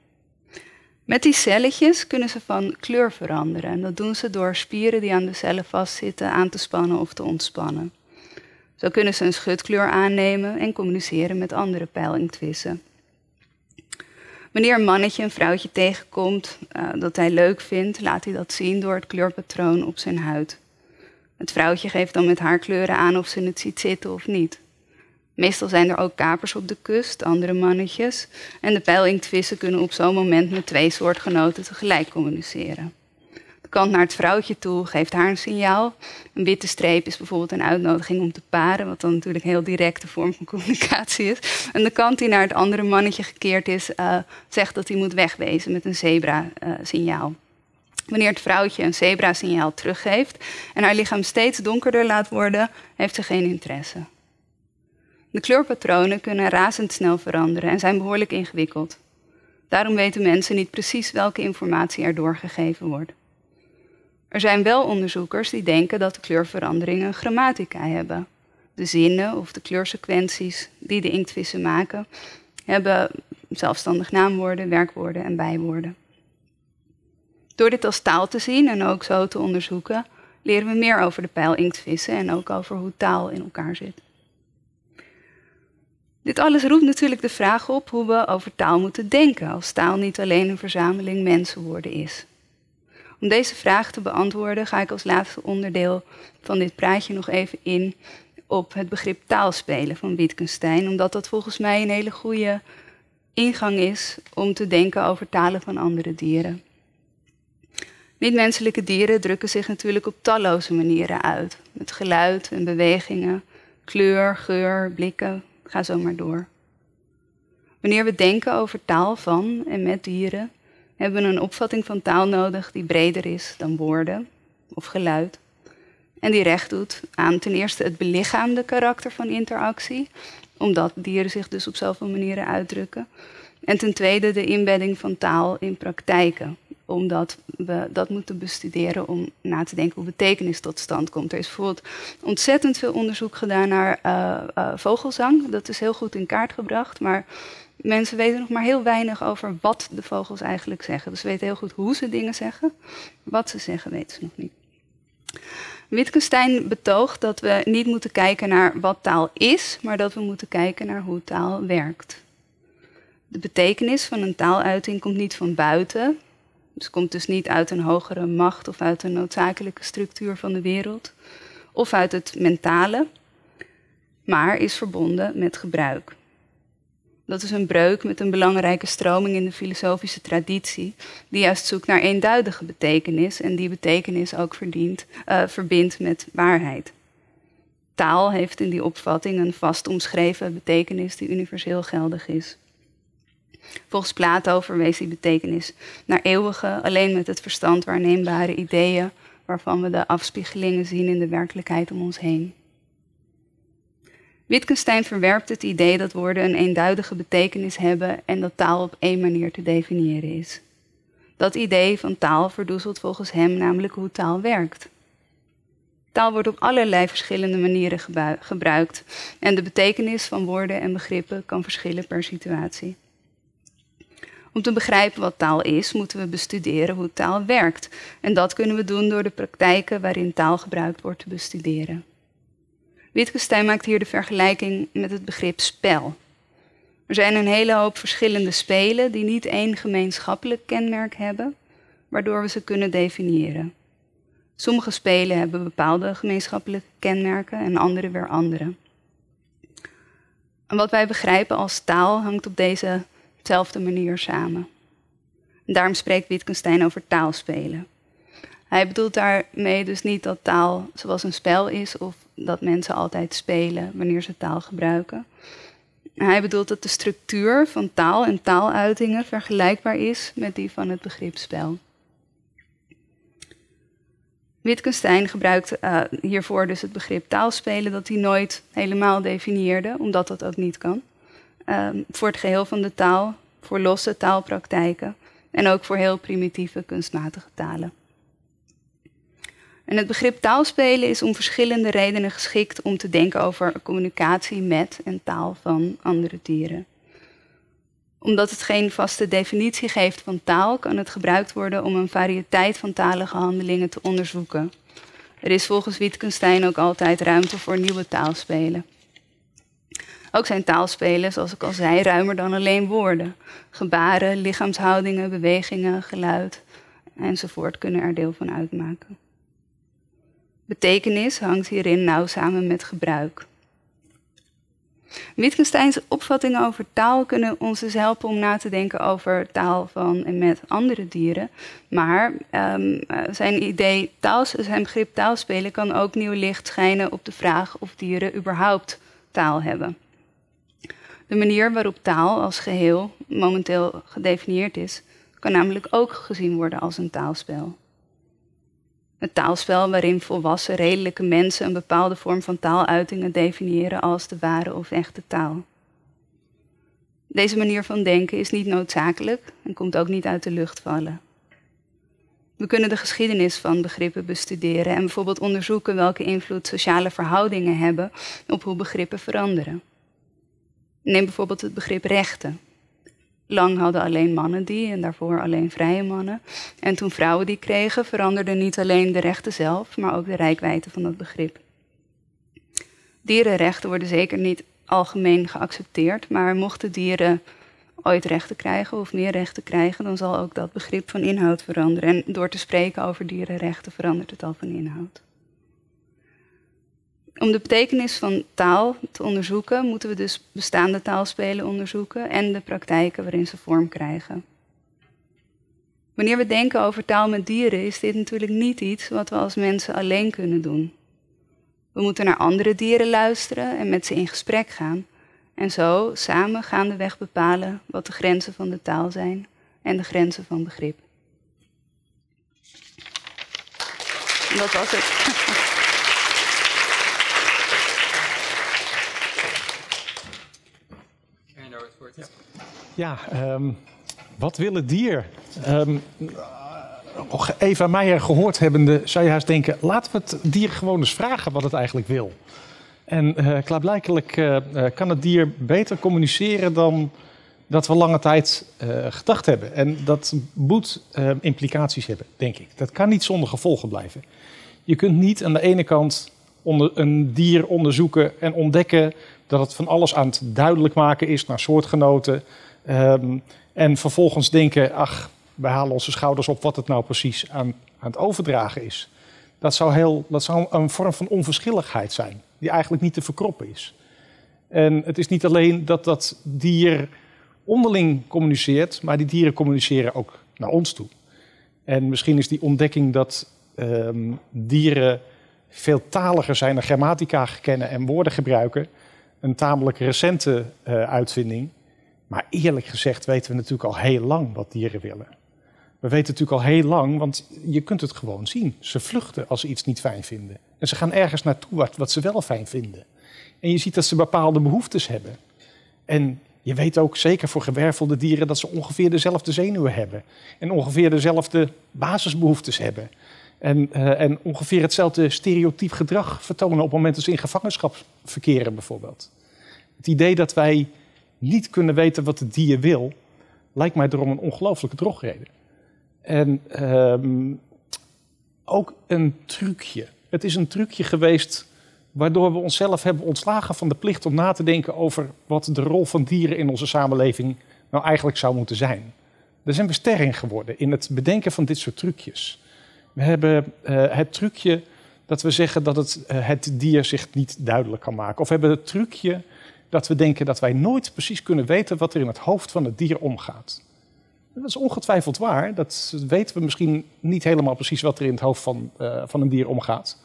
Met die celletjes kunnen ze van kleur veranderen. En dat doen ze door spieren die aan de cellen vastzitten aan te spannen of te ontspannen. Zo kunnen ze een schutkleur aannemen en communiceren met andere pijlinktvissen. Wanneer een mannetje een vrouwtje tegenkomt uh, dat hij leuk vindt, laat hij dat zien door het kleurpatroon op zijn huid. Het vrouwtje geeft dan met haar kleuren aan of ze het ziet zitten of niet. Meestal zijn er ook kapers op de kust, andere mannetjes. En de pijlinktvissen kunnen op zo'n moment met twee soortgenoten tegelijk communiceren. De kant naar het vrouwtje toe geeft haar een signaal. Een witte streep is bijvoorbeeld een uitnodiging om te paren, wat dan natuurlijk een heel directe vorm van communicatie is. En de kant die naar het andere mannetje gekeerd is, uh, zegt dat hij moet wegwezen met een zebra-signaal. Wanneer het vrouwtje een zebra-signaal teruggeeft en haar lichaam steeds donkerder laat worden, heeft ze geen interesse. De kleurpatronen kunnen razendsnel veranderen en zijn behoorlijk ingewikkeld. Daarom weten mensen niet precies welke informatie er doorgegeven wordt. Er zijn wel onderzoekers die denken dat de kleurveranderingen grammatica hebben. De zinnen of de kleursequenties die de inktvissen maken, hebben zelfstandig naamwoorden, werkwoorden en bijwoorden. Door dit als taal te zien en ook zo te onderzoeken, leren we meer over de pijlinktvissen en ook over hoe taal in elkaar zit. Dit alles roept natuurlijk de vraag op hoe we over taal moeten denken als taal niet alleen een verzameling mensenwoorden is. Om deze vraag te beantwoorden ga ik als laatste onderdeel van dit praatje nog even in op het begrip taalspelen van Wittgenstein, omdat dat volgens mij een hele goede ingang is om te denken over talen van andere dieren. Niet-menselijke dieren drukken zich natuurlijk op talloze manieren uit. Met geluid en bewegingen, kleur, geur, blikken, ga zo maar door. Wanneer we denken over taal van en met dieren, hebben we een opvatting van taal nodig die breder is dan woorden of geluid. En die recht doet aan ten eerste het belichaamde karakter van interactie, omdat dieren zich dus op zoveel manieren uitdrukken. En ten tweede de inbedding van taal in praktijken, omdat we dat moeten bestuderen om na te denken hoe betekenis tot stand komt. Er is bijvoorbeeld ontzettend veel onderzoek gedaan naar uh, vogelzang. Dat is heel goed in kaart gebracht, maar mensen weten nog maar heel weinig over wat de vogels eigenlijk zeggen. Dus ze weten heel goed hoe ze dingen zeggen. Wat ze zeggen weten ze nog niet. Wittgenstein betoogt dat we niet moeten kijken naar wat taal is, maar dat we moeten kijken naar hoe taal werkt. De betekenis van een taaluiting komt niet van buiten. Dus komt dus niet uit een hogere macht of uit een noodzakelijke structuur van de wereld. Of uit het mentale, maar is verbonden met gebruik. Dat is een breuk met een belangrijke stroming in de filosofische traditie, die juist zoekt naar eenduidige betekenis en die betekenis ook verdient, uh, verbindt met waarheid. Taal heeft in die opvatting een vast omschreven betekenis die universeel geldig is. Volgens Plato verwees die betekenis naar eeuwige, alleen met het verstand waarneembare ideeën, waarvan we de afspiegelingen zien in de werkelijkheid om ons heen. Wittgenstein verwerpt het idee dat woorden een eenduidige betekenis hebben en dat taal op één manier te definiëren is. Dat idee van taal verdoezelt volgens hem namelijk hoe taal werkt. Taal wordt op allerlei verschillende manieren gebruikt en de betekenis van woorden en begrippen kan verschillen per situatie. Om te begrijpen wat taal is, moeten we bestuderen hoe taal werkt. En dat kunnen we doen door de praktijken waarin taal gebruikt wordt te bestuderen. Wittgenstein maakt hier de vergelijking met het begrip spel. Er zijn een hele hoop verschillende spelen die niet één gemeenschappelijk kenmerk hebben, waardoor we ze kunnen definiëren. Sommige spelen hebben bepaalde gemeenschappelijke kenmerken en andere weer andere. En wat wij begrijpen als taal hangt op dezezelfde manier samen. En daarom spreekt Wittgenstein over taalspelen. Hij bedoelt daarmee dus niet dat taal zoals een spel is of dat mensen altijd spelen wanneer ze taal gebruiken. Hij bedoelt dat de structuur van taal en taaluitingen vergelijkbaar is met die van het begrip spel. Wittgenstein gebruikt uh, hiervoor dus het begrip taalspelen dat hij nooit helemaal definieerde, omdat dat ook niet kan. Uh, voor het geheel van de taal, voor losse taalpraktijken en ook voor heel primitieve kunstmatige talen. En het begrip taalspelen is om verschillende redenen geschikt om te denken over communicatie met en taal van andere dieren. Omdat het geen vaste definitie geeft van taal, kan het gebruikt worden om een variëteit van talige handelingen te onderzoeken. Er is volgens Wittgenstein ook altijd ruimte voor nieuwe taalspelen. Ook zijn taalspelen, zoals ik al zei, ruimer dan alleen woorden. Gebaren, lichaamshoudingen, bewegingen, geluid enzovoort kunnen er deel van uitmaken. Betekenis hangt hierin nauw samen met gebruik. Wittgensteins opvattingen over taal kunnen ons dus helpen om na te denken over taal van en met andere dieren. Maar um, zijn idee, taal, zijn begrip taalspelen kan ook nieuw licht schijnen op de vraag of dieren überhaupt taal hebben. De manier waarop taal als geheel momenteel gedefinieerd is, kan namelijk ook gezien worden als een taalspel. Een taalspel waarin volwassen, redelijke mensen een bepaalde vorm van taaluitingen definiëren als de ware of echte taal. Deze manier van denken is niet noodzakelijk en komt ook niet uit de lucht vallen. We kunnen de geschiedenis van begrippen bestuderen en bijvoorbeeld onderzoeken welke invloed sociale verhoudingen hebben op hoe begrippen veranderen. Neem bijvoorbeeld het begrip rechten. Lang hadden alleen mannen die en daarvoor alleen vrije mannen. En toen vrouwen die kregen, veranderden niet alleen de rechten zelf, maar ook de rijkwijde van dat begrip. Dierenrechten worden zeker niet algemeen geaccepteerd, maar mochten dieren ooit rechten krijgen of meer rechten krijgen, dan zal ook dat begrip van inhoud veranderen. En door te spreken over dierenrechten verandert het al van inhoud. Om de betekenis van taal te onderzoeken, moeten we dus bestaande taalspelen onderzoeken en de praktijken waarin ze vorm krijgen. Wanneer we denken over taal met dieren, is dit natuurlijk niet iets wat we als mensen alleen kunnen doen. We moeten naar andere dieren luisteren en met ze in gesprek gaan. En zo samen gaandeweg bepalen wat de grenzen van de taal zijn en de grenzen van begrip. Dat was het. Ja, um, wat wil het dier? Um, Eva Meijer gehoord hebbende, zou je haast denken: laten we het dier gewoon eens vragen wat het eigenlijk wil. En uh, klaarblijkelijk uh, kan het dier beter communiceren dan dat we lange tijd gedacht hebben. En dat moet implicaties hebben, denk ik. Dat kan niet zonder gevolgen blijven. Je kunt niet aan de ene kant onder een dier onderzoeken en ontdekken dat het van alles aan het duidelijk maken is naar soortgenoten. Um, en vervolgens denken, ach, we halen onze schouders op wat het nou precies aan, aan het overdragen is. Dat zou, heel, dat zou een vorm van onverschilligheid zijn, die eigenlijk niet te verkroppen is. En het is niet alleen dat dat dier onderling communiceert, maar die dieren communiceren ook naar ons toe. En misschien is die ontdekking dat um, dieren veeltaliger zijn dan grammatica kennen en woorden gebruiken, een tamelijk recente uh, uitvinding. Maar eerlijk gezegd weten we natuurlijk al heel lang wat dieren willen. We weten natuurlijk al heel lang, want je kunt het gewoon zien. Ze vluchten als ze iets niet fijn vinden. En ze gaan ergens naartoe wat, ze wel fijn vinden. En je ziet dat ze bepaalde behoeftes hebben. En je weet ook zeker voor gewervelde dieren dat ze ongeveer dezelfde zenuwen hebben. En ongeveer dezelfde basisbehoeftes hebben. En, uh, en ongeveer hetzelfde stereotyp gedrag vertonen op het moment dat ze in gevangenschap verkeren, bijvoorbeeld. Het idee dat wij niet kunnen weten wat het dier wil, lijkt mij daarom een ongelooflijke drogreden. En um, ook een trucje. Het is een trucje geweest waardoor we onszelf hebben ontslagen van de plicht om na te denken over wat de rol van dieren in onze samenleving nou eigenlijk zou moeten zijn. Er zijn we geworden in het bedenken van dit soort trucjes. We hebben uh, het trucje dat we zeggen dat het, uh, het dier zich niet duidelijk kan maken. Of we hebben het trucje dat we denken dat wij nooit precies kunnen weten wat er in het hoofd van het dier omgaat. Dat is ongetwijfeld waar. Dat weten we misschien niet helemaal precies wat er in het hoofd van, uh, van een dier omgaat.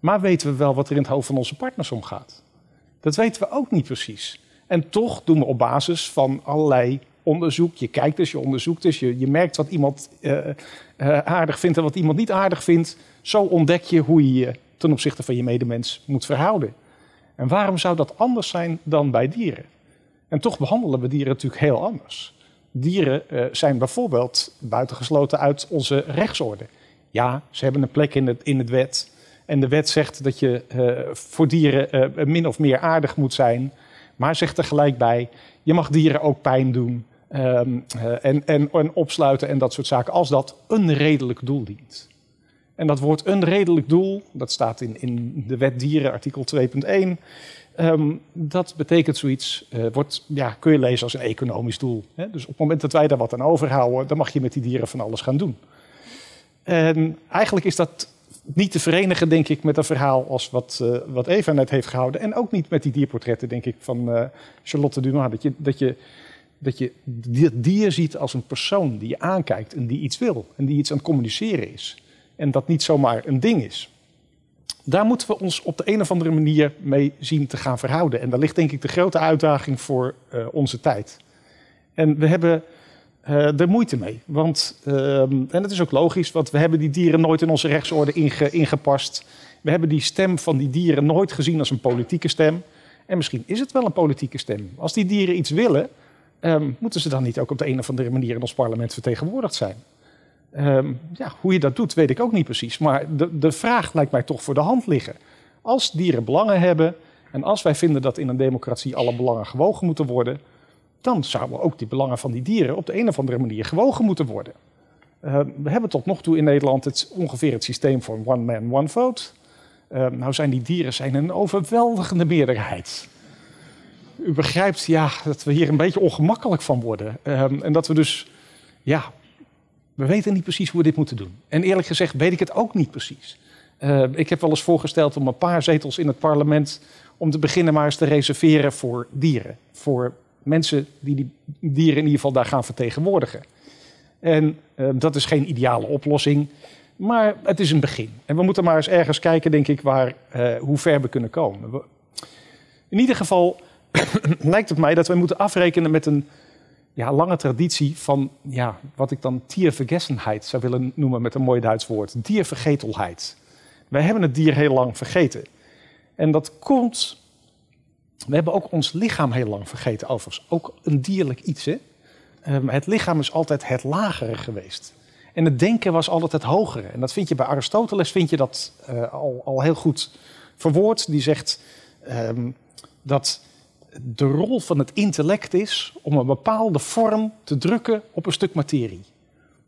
Maar weten we wel wat er in het hoofd van onze partners omgaat? Dat weten we ook niet precies. En toch doen we op basis van allerlei onderzoek. Je kijkt dus, je onderzoekt dus, je, je merkt wat iemand uh, uh, aardig vindt en wat iemand niet aardig vindt. Zo ontdek je hoe je je ten opzichte van je medemens moet verhouden. En waarom zou dat anders zijn dan bij dieren? En toch behandelen we dieren natuurlijk heel anders. Dieren uh, zijn bijvoorbeeld buitengesloten uit onze rechtsorde. Ja, ze hebben een plek in het, in het wet. En de wet zegt dat je uh, voor dieren uh, min of meer aardig moet zijn. Maar zegt er gelijk bij, je mag dieren ook pijn doen. Um, en, en, en opsluiten en dat soort zaken. Als dat een redelijk doel dient. En dat woord een redelijk doel, dat staat in, in de wet dieren, artikel 2.1. Um, dat betekent zoiets, uh, wordt, ja, kun je lezen als een economisch doel. Hè? Dus op het moment dat wij daar wat aan overhouden, dan mag je met die dieren van alles gaan doen. En eigenlijk is dat niet te verenigen, denk ik, met een verhaal als wat, uh, wat Eva net heeft gehouden. En ook niet met die dierportretten, denk ik, van uh, Charlotte Dumas. Dat je, dat, je, dat je het dier ziet als een persoon die je aankijkt en die iets wil. En die iets aan het communiceren is. En dat niet zomaar een ding is. Daar moeten we ons op de een of andere manier mee zien te gaan verhouden. En daar ligt denk ik de grote uitdaging voor uh, onze tijd. En we hebben uh, er moeite mee. Want, uh, en dat is ook logisch, want we hebben die dieren nooit in onze rechtsorde inge, ingepast. We hebben die stem van die dieren nooit gezien als een politieke stem. En misschien is het wel een politieke stem. Als die dieren iets willen, um, moeten ze dan niet ook op de een of andere manier in ons parlement vertegenwoordigd zijn? Um, ja, hoe je dat doet, weet ik ook niet precies. Maar de, de vraag lijkt mij toch voor de hand liggen. Als dieren belangen hebben en als wij vinden dat in een democratie alle belangen gewogen moeten worden, dan zouden ook die belangen van die dieren op de een of andere manier gewogen moeten worden. Uh, we hebben tot nog toe in Nederland het, ongeveer het systeem van one man, one vote. Uh, nou zijn die dieren zijn een overweldigende meerderheid. U begrijpt ja, dat we hier een beetje ongemakkelijk van worden. En dat we dus ja, we weten niet precies hoe we dit moeten doen. En eerlijk gezegd weet ik het ook niet precies. Uh, ik heb wel eens voorgesteld om een paar zetels in het parlement om te beginnen maar eens te reserveren voor dieren. Voor mensen die die dieren in ieder geval daar gaan vertegenwoordigen. En eh, dat is geen ideale oplossing, maar het is een begin. En we moeten maar eens ergens kijken, denk ik, waar, eh, hoe ver we kunnen komen. In ieder geval lijkt het mij dat we moeten afrekenen met een ja, lange traditie van ja, wat ik dan diervergessenheid zou willen noemen met een mooi Duits woord. Diervergetelheid. Wij hebben het dier heel lang vergeten. En dat komt. We hebben ook ons lichaam heel lang vergeten, overigens. Ook een dierlijk iets. Hè? Ehm, het lichaam is altijd het lagere geweest. En het denken was altijd het hogere. En dat vind je bij Aristoteles, vind je dat eh, al, al heel goed verwoord. Die zegt ehm, dat de rol van het intellect is om een bepaalde vorm te drukken op een stuk materie.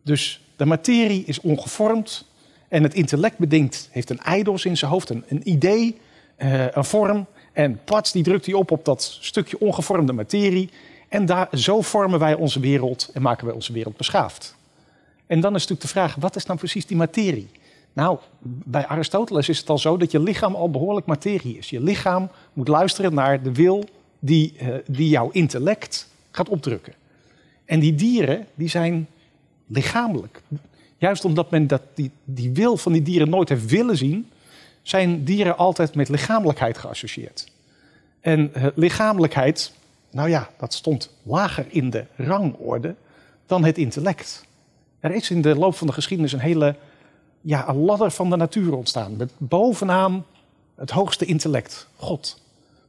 Dus de materie is ongevormd en het intellect bedenkt, heeft een eidos in zijn hoofd, een, idee, eh, een vorm. En pats, die drukt hij op op dat stukje ongevormde materie. En daar, zo vormen wij onze wereld en maken wij onze wereld beschaafd. En dan is natuurlijk de vraag, wat is nou precies die materie? Nou, bij Aristoteles is het al zo dat je lichaam al behoorlijk materie is. Je lichaam moet luisteren naar de wil die, eh, die jouw intellect gaat opdrukken. En die dieren, die zijn lichamelijk. Juist omdat men dat, die, die wil van die dieren nooit heeft willen zien, zijn dieren altijd met lichamelijkheid geassocieerd. En eh, lichamelijkheid, nou ja, dat stond lager in de rangorde dan het intellect. Er is in de loop van de geschiedenis een hele ja, een ladder van de natuur ontstaan. Met bovenaan het hoogste intellect, God.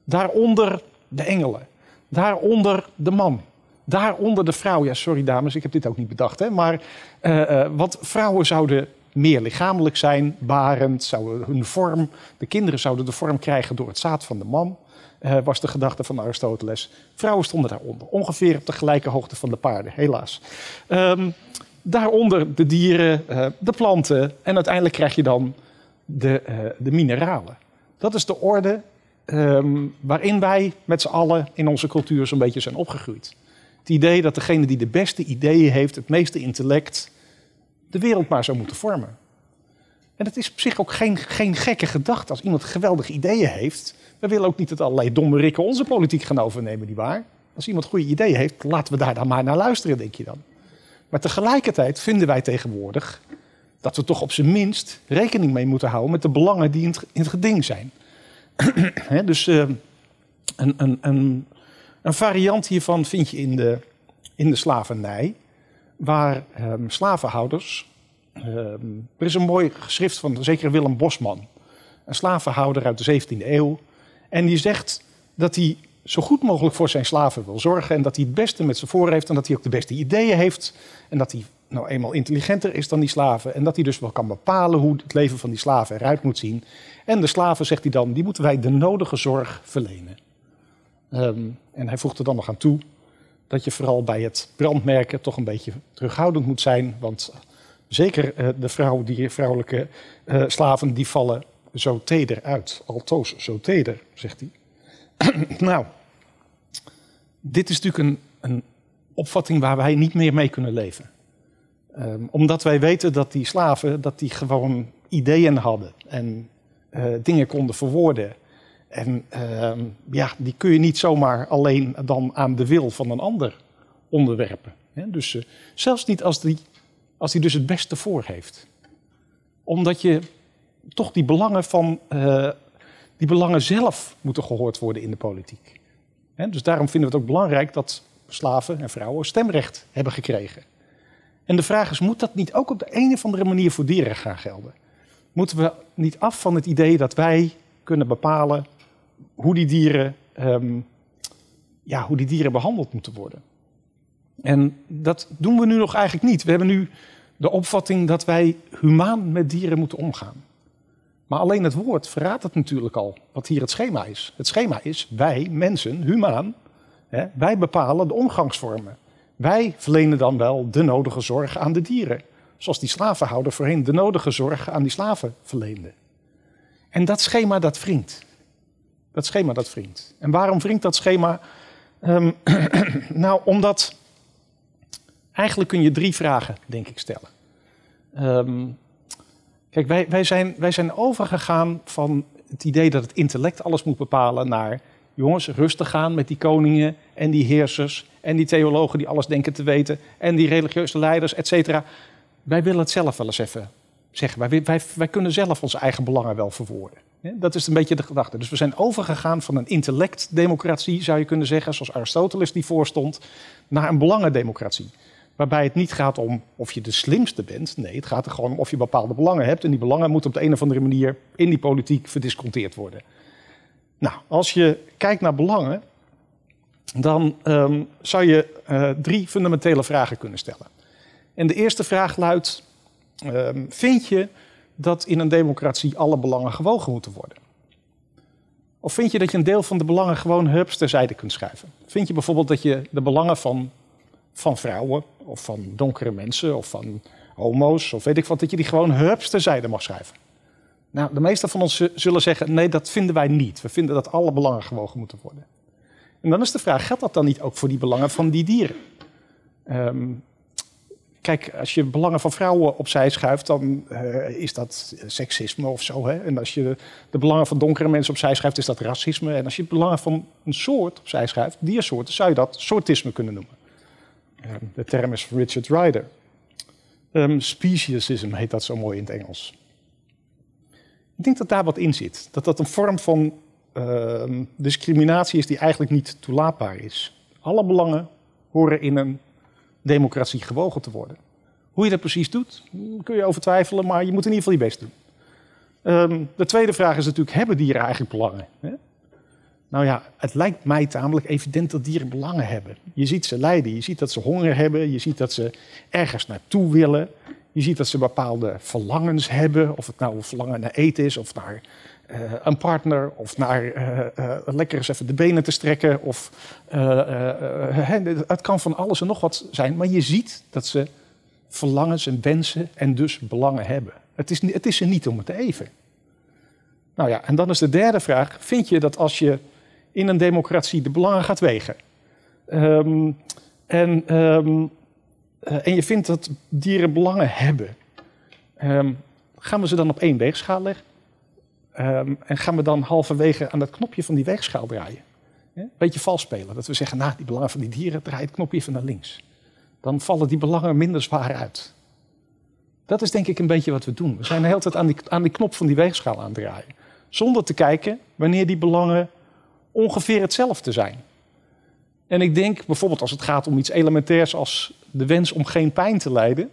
Daaronder de engelen. Daaronder de man. Daaronder de vrouw. Ja, sorry dames, ik heb dit ook niet bedacht. Hè? Maar, eh, eh, want vrouwen zouden meer lichamelijk zijn, barend, zouden hun vorm. De kinderen zouden de vorm krijgen door het zaad van de man. eh, was de gedachte van Aristoteles. Vrouwen stonden daaronder. Ongeveer op de gelijke hoogte van de paarden, helaas. Ehm, daaronder de dieren, de planten. En uiteindelijk krijg je dan de, de mineralen. Dat is de orde ehm, waarin wij met z'n allen in onze cultuur zo'n beetje zijn opgegroeid. Het idee dat degene die de beste ideeën heeft, het meeste intellect, de wereld maar zou moeten vormen. En het is op zich ook geen, geen gekke gedachte als iemand geweldige ideeën heeft. We willen ook niet dat allerlei domme rikken onze politiek gaan overnemen, nietwaar? Als iemand goede ideeën heeft, laten we daar dan maar naar luisteren, denk je dan. Maar tegelijkertijd vinden wij tegenwoordig dat we toch op zijn minst rekening mee moeten houden met de belangen die in het geding zijn. Dus eh, een, een, een, een variant hiervan vind je in de, in de slavernij, waar ehm, slavenhouders. ehm, er is een mooi geschrift van zeker Willem Bosman, een slavenhouder uit de 17e eeuw. En die zegt dat hij zo goed mogelijk voor zijn slaven wil zorgen en dat hij het beste met ze voor heeft en dat hij ook de beste ideeën heeft en dat hij nou eenmaal intelligenter is dan die slaven en dat hij dus wel kan bepalen hoe het leven van die slaven eruit moet zien. En de slaven, zegt hij dan, die moeten wij de nodige zorg verlenen. Ehm, en hij voegt er dan nog aan toe dat je vooral bij het brandmerken toch een beetje terughoudend moet zijn, want zeker eh, de vrouw, die vrouwelijke eh, slaven, die vallen zo teder uit. Altoos zo teder, zegt hij. nou, dit is natuurlijk een, een opvatting waar wij niet meer mee kunnen leven. Ehm, omdat wij weten dat die slaven dat die gewoon ideeën hadden en dingen konden verwoorden. En ehm, ja, die kun je niet zomaar alleen dan aan de wil van een ander onderwerpen. Hè? Dus eh, zelfs niet als die, als die dus het beste voor heeft. Omdat je toch die belangen van eh, die belangen zelf moeten gehoord worden in de politiek. Dus daarom vinden we het ook belangrijk dat slaven en vrouwen stemrecht hebben gekregen. En de vraag is, moet dat niet ook op de een of andere manier voor dieren gaan gelden? Moeten we niet af van het idee dat wij kunnen bepalen hoe die dieren, ehm, ja, hoe die dieren behandeld moeten worden? En dat doen we nu nog eigenlijk niet. We hebben nu de opvatting dat wij humaan met dieren moeten omgaan. Maar alleen het woord verraadt het natuurlijk al, wat hier het schema is. Het schema is, wij, mensen, humaan, hè, wij bepalen de omgangsvormen. Wij verlenen dan wel de nodige zorg aan de dieren. Zoals die slavenhouder voorheen de nodige zorg aan die slaven verleende. En dat schema dat wringt. Dat schema dat wringt. En waarom wringt dat schema? Ehm, nou, omdat eigenlijk kun je drie vragen, denk ik, stellen. Ehm, kijk, wij, wij, zijn, wij zijn overgegaan van het idee dat het intellect alles moet bepalen naar jongens, rustig gaan met die koningen en die heersers en die theologen die alles denken te weten en die religieuze leiders, et cetera. Wij willen het zelf wel eens even zeggen. Wij, wij, wij kunnen zelf onze eigen belangen wel verwoorden. Dat is een beetje de gedachte. Dus we zijn overgegaan van een intellectdemocratie, zou je kunnen zeggen, zoals Aristoteles die voorstond, naar een belangendemocratie. Waarbij het niet gaat om of je de slimste bent. Nee, het gaat er gewoon om of je bepaalde belangen hebt. En die belangen moeten op de een of andere manier in die politiek verdisconteerd worden. Nou, als je kijkt naar belangen, dan um, zou je uh, drie fundamentele vragen kunnen stellen. En de eerste vraag luidt: um, Vind je dat in een democratie alle belangen gewogen moeten worden? Of vind je dat je een deel van de belangen gewoon hups terzijde kunt schuiven? Vind je bijvoorbeeld dat je de belangen van, van vrouwen, of van donkere mensen, of van homo's, of weet ik wat, dat je die gewoon hups terzijde mag schuiven? Nou, de meeste van ons zullen zeggen: nee, dat vinden wij niet. We vinden dat alle belangen gewogen moeten worden. En dan is de vraag: geldt dat dan niet ook voor die belangen van die dieren? Um, kijk, als je belangen van vrouwen opzij schuift, dan uh, is dat seksisme of zo. Hè? En als je de belangen van donkere mensen opzij schuift, is dat racisme. En als je de belangen van een soort opzij schuift, diersoorten, zou je dat soortisme kunnen noemen. Um, de term is van Richard Ryder. Um, speciesism heet dat zo mooi in het Engels. Ik denk dat daar wat in zit. Dat dat een vorm van uh, discriminatie is die eigenlijk niet toelaatbaar is. Alle belangen horen in een democratie gewogen te worden. Hoe je dat precies doet, kun je over twijfelen, maar je moet in ieder geval je best doen. Um, de tweede vraag is natuurlijk, hebben dieren eigenlijk belangen? Hè? Nou ja, het lijkt mij tamelijk evident dat dieren belangen hebben. Je ziet ze lijden, je ziet dat ze honger hebben, je ziet dat ze ergens naartoe willen. Je ziet dat ze bepaalde verlangens hebben, of het nou een verlangen naar eten is, of naar uh, een partner, of naar uh, uh, lekker eens even de benen te strekken. Of, het kan van alles en nog wat zijn, maar je ziet dat ze verlangens en wensen en dus belangen hebben. Het is, het is er niet om het even. Nou ja, en dan is de derde vraag: vind je dat als je in een democratie de belangen gaat wegen, um, en uh, en je vindt dat dieren belangen hebben, um, gaan we ze dan op één weegschaal leggen? Um, en gaan we dan halverwege aan dat knopje van die weegschaal draaien? Een beetje vals spelen. Dat we zeggen, nou, die belangen van die dieren, draai het knopje even naar links. Dan vallen die belangen minder zwaar uit. Dat is denk ik een beetje wat we doen. We zijn de hele tijd aan die, aan die knop van die weegschaal aan het draaien. Zonder te kijken wanneer die belangen ongeveer hetzelfde zijn. En ik denk bijvoorbeeld als het gaat om iets elementairs als de wens om geen pijn te lijden,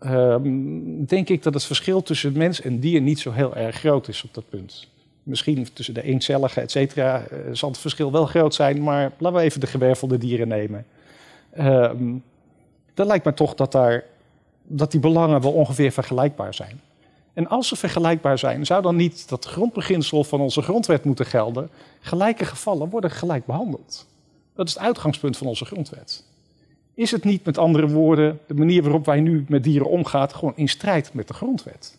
um, denk ik dat het verschil tussen mens en dier niet zo heel erg groot is op dat punt. Misschien tussen de eencellige, et cetera, uh, zal het verschil wel groot zijn, maar laten we even de gewervelde dieren nemen. Um, dan lijkt me toch dat, daar, dat die belangen wel ongeveer vergelijkbaar zijn. En als ze vergelijkbaar zijn, zou dan niet dat grondbeginsel van onze grondwet moeten gelden? Gelijke gevallen worden gelijk behandeld. Dat is het uitgangspunt van onze grondwet. Is het niet, met andere woorden, de manier waarop wij nu met dieren omgaan, gewoon in strijd met de grondwet?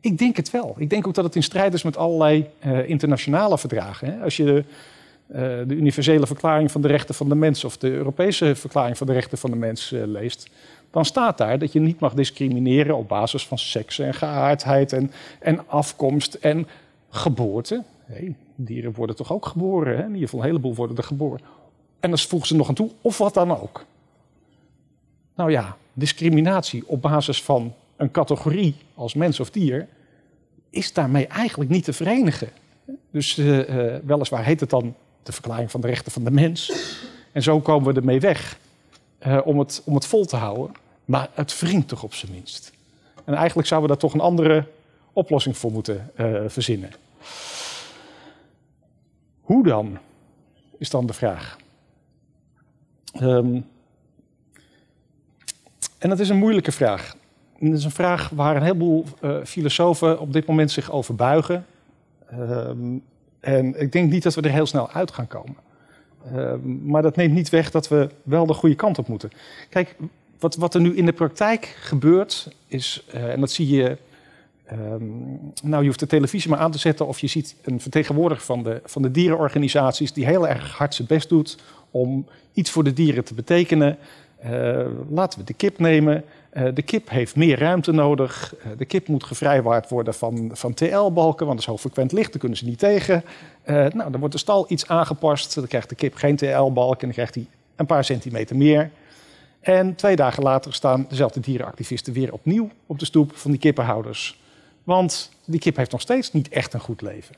Ik denk het wel. Ik denk ook dat het in strijd is met allerlei uh, internationale verdragen. Hè. Als je de, uh, de, Universele Verklaring van de Rechten van de Mens of de Europese Verklaring van de Rechten van de Mens uh, leest, dan staat daar dat je niet mag discrimineren op basis van seks en geaardheid en, en afkomst en geboorte. Dieren worden toch ook geboren? Hè? In ieder geval een heleboel worden er geboren. En dan voegen ze nog aan toe, of wat dan ook. Nou ja, discriminatie op basis van een categorie als mens of dier is daarmee eigenlijk niet te verenigen. Dus uh, uh, weliswaar heet het dan de verklaring van de rechten van de mens. En zo komen we ermee weg uh, om, het, om het vol te houden. Maar het wringt toch op zijn minst. En eigenlijk zouden we daar toch een andere oplossing voor moeten verzinnen. Hoe dan? Is dan de vraag. Um, en dat is een moeilijke vraag. En dat is een vraag waar een heleboel uh, filosofen op dit moment zich over buigen. Um, en ik denk niet dat we er heel snel uit gaan komen. Um, maar dat neemt niet weg dat we wel de goede kant op moeten. Kijk, wat, wat er nu in de praktijk gebeurt, is, uh, en dat zie je Um, nou, je hoeft de televisie maar aan te zetten of je ziet een vertegenwoordiger van de, van de dierenorganisaties die heel erg hard zijn best doet om iets voor de dieren te betekenen. Uh, laten we de kip nemen. Uh, de kip heeft meer ruimte nodig. Uh, de kip moet gevrijwaard worden van, van TL-balken, want dat is hoogfrequent licht, daar kunnen ze niet tegen. Uh, nou, dan wordt de stal iets aangepast. Dan krijgt de kip geen TL-balk en dan krijgt hij een paar centimeter meer. En twee dagen later staan dezelfde dierenactivisten weer opnieuw op de stoep van die kippenhouders. Want die kip heeft nog steeds niet echt een goed leven.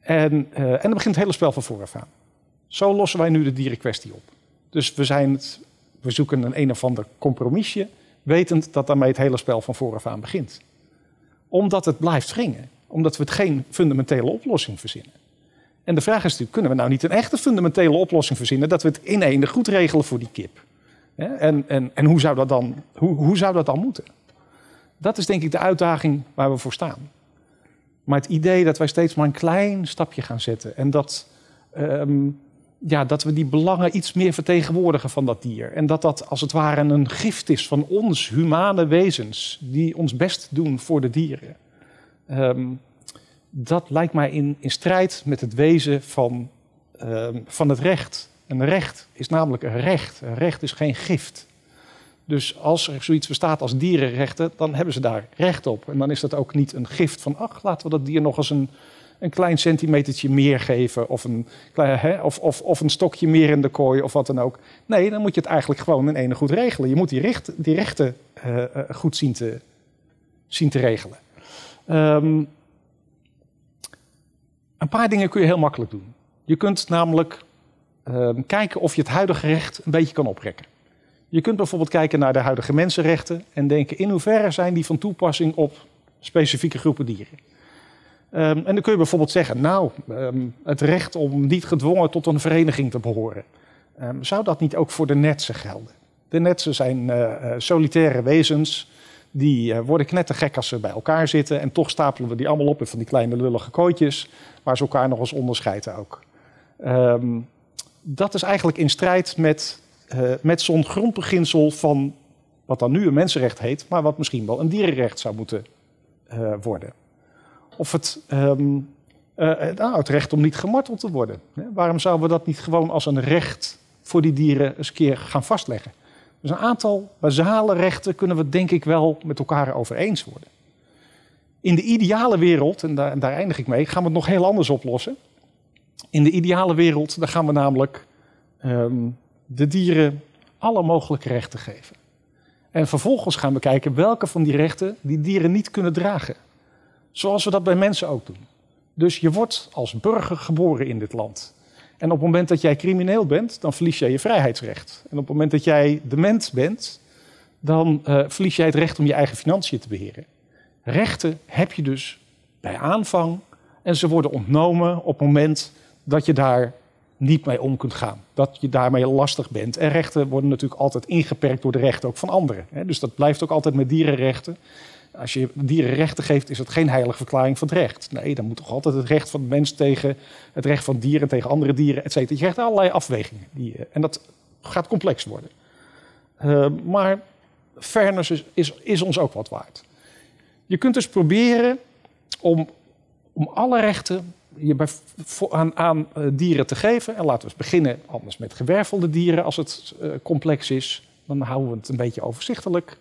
En, en dan begint het hele spel van vooraf aan. Zo lossen wij nu de dierenkwestie op. Dus we, zijn het, we zoeken een een of ander compromisje, wetend dat daarmee het hele spel van vooraf aan begint. Omdat het blijft wringen. Omdat we het geen fundamentele oplossing verzinnen. En de vraag is natuurlijk, kunnen we nou niet een echte fundamentele oplossing verzinnen... dat we het in ene goed regelen voor die kip? En, en, en hoe, zou dat dan, hoe, hoe zou dat dan moeten? Dat is denk ik de uitdaging waar we voor staan. Maar het idee dat wij steeds maar een klein stapje gaan zetten... en dat um, ja, dat we die belangen iets meer vertegenwoordigen van dat dier. En dat dat als het ware een gift is van ons, humane wezens, die ons best doen voor de dieren. Um, dat lijkt mij in, in strijd met het wezen van, um, van het recht. Een recht is namelijk een recht. Een recht is geen gift. Dus als er zoiets bestaat als dierenrechten, dan hebben ze daar recht op. En dan is dat ook niet een gift van, ach, laten we dat dier nog eens een een klein centimetertje meer geven of een, hè, of, of, of een stokje meer in de kooi of wat dan ook. Nee, dan moet je het eigenlijk gewoon in ene goed regelen. Je moet die, recht, die rechten uh, goed zien te, zien te regelen. Um, een paar dingen kun je heel makkelijk doen. Je kunt namelijk um, kijken of je het huidige recht een beetje kan oprekken. Je kunt bijvoorbeeld kijken naar de huidige mensenrechten en denken in hoeverre zijn die van toepassing op specifieke groepen dieren. Um, en dan kun je bijvoorbeeld zeggen, nou, um, het recht om niet gedwongen tot een vereniging te behoren. Um, zou dat niet ook voor de netsen gelden? De netsen zijn uh, solitaire wezens, die uh, worden knettergek als ze bij elkaar zitten. En toch stapelen we die allemaal op in van die kleine lullige kooitjes, waar ze elkaar nog eens onderscheiden ook. dat is eigenlijk in strijd met, met zo'n grondbeginsel van wat dan nu een mensenrecht heet, maar wat misschien wel een dierenrecht zou moeten worden of het, um, uh, nou, recht om niet gemarteld te worden. Waarom zouden we dat niet gewoon als een recht voor die dieren eens een keer gaan vastleggen? Dus een aantal basale rechten kunnen we denk ik wel met elkaar over eens worden. In de ideale wereld, en daar, daar eindig ik mee, gaan we het nog heel anders oplossen. In de ideale wereld, dan gaan we namelijk um, de dieren alle mogelijke rechten geven. En vervolgens gaan we kijken welke van die rechten die dieren niet kunnen dragen. Zoals we dat bij mensen ook doen. Dus je wordt als burger geboren in dit land. En op het moment dat jij crimineel bent, dan verlies jij je vrijheidsrecht. En op het moment dat jij dement bent, dan uh, verlies jij het recht om je eigen financiën te beheren. Rechten heb je dus bij aanvang en ze worden ontnomen op het moment dat je daar niet mee om kunt gaan. Dat je daarmee lastig bent. En rechten worden natuurlijk altijd ingeperkt door de rechten ook van anderen. Dus dat blijft ook altijd met dierenrechten. Als je dieren rechten geeft, is het geen heilige verklaring van het recht. Nee, dan moet toch altijd het recht van de mens tegen het recht van dieren tegen andere dieren, et cetera. Je krijgt allerlei afwegingen. Die, en dat gaat complex worden. Uh, maar fairness is, is, ons ook wat waard. Je kunt dus proberen om, om alle rechten je bij, aan, aan uh, dieren te geven. En laten we eens beginnen anders met gewervelde dieren als het complex is. Dan houden we het een beetje overzichtelijk.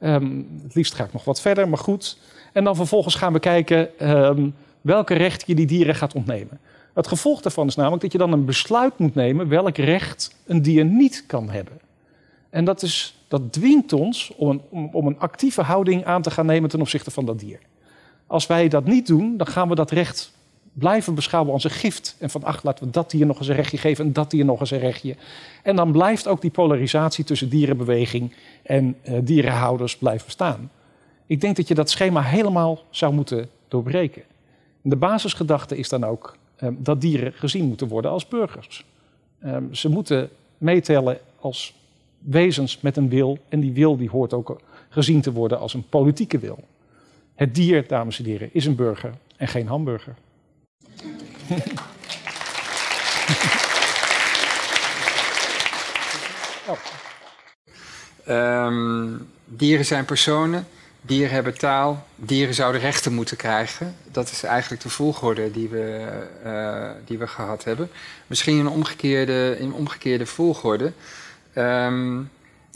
Um, het liefst ga ik nog wat verder, maar goed. En dan vervolgens gaan we kijken um, welke recht je die dieren gaat ontnemen. Het gevolg daarvan is namelijk dat je dan een besluit moet nemen welk recht een dier niet kan hebben. En dat, is, dat dwingt ons om een, om, om een actieve houding aan te gaan nemen ten opzichte van dat dier. Als wij dat niet doen, dan gaan we dat recht blijven beschouwen als een gift. En van, ach, laten we dat dier nog eens een rechtje geven en dat dier nog eens een rechtje. En dan blijft ook die polarisatie tussen dierenbeweging en uh, dierenhouders blijven bestaan. Ik denk dat je dat schema helemaal zou moeten doorbreken. De basisgedachte is dan ook um, dat dieren gezien moeten worden als burgers. Um, ze moeten meetellen als wezens met een wil. En die wil die hoort ook gezien te worden als een politieke wil. Het dier, dames en heren, is een burger en geen hamburger. Um, dieren zijn personen, dieren hebben taal, dieren zouden rechten moeten krijgen. Dat is eigenlijk de volgorde die we, uh, die we gehad hebben. Misschien een omgekeerde, in omgekeerde volgorde. Um,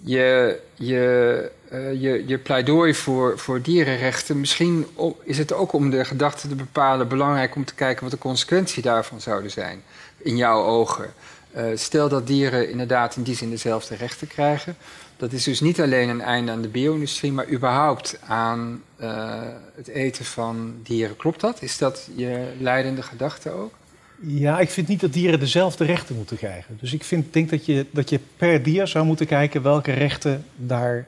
je, je, uh, je, je pleidooi voor, voor dierenrechten, misschien is het ook om de gedachte te bepalen belangrijk om te kijken wat de consequenties daarvan zouden zijn, in jouw ogen. Uh, stel dat dieren inderdaad in die zin dezelfde rechten krijgen. Dat is dus niet alleen een einde aan de bio-industrie, maar überhaupt aan uh, het eten van dieren. Klopt dat? Is dat je leidende gedachte ook? Ja, ik vind niet dat dieren dezelfde rechten moeten krijgen. Dus ik vind, denk dat je, dat je per dier zou moeten kijken welke rechten daar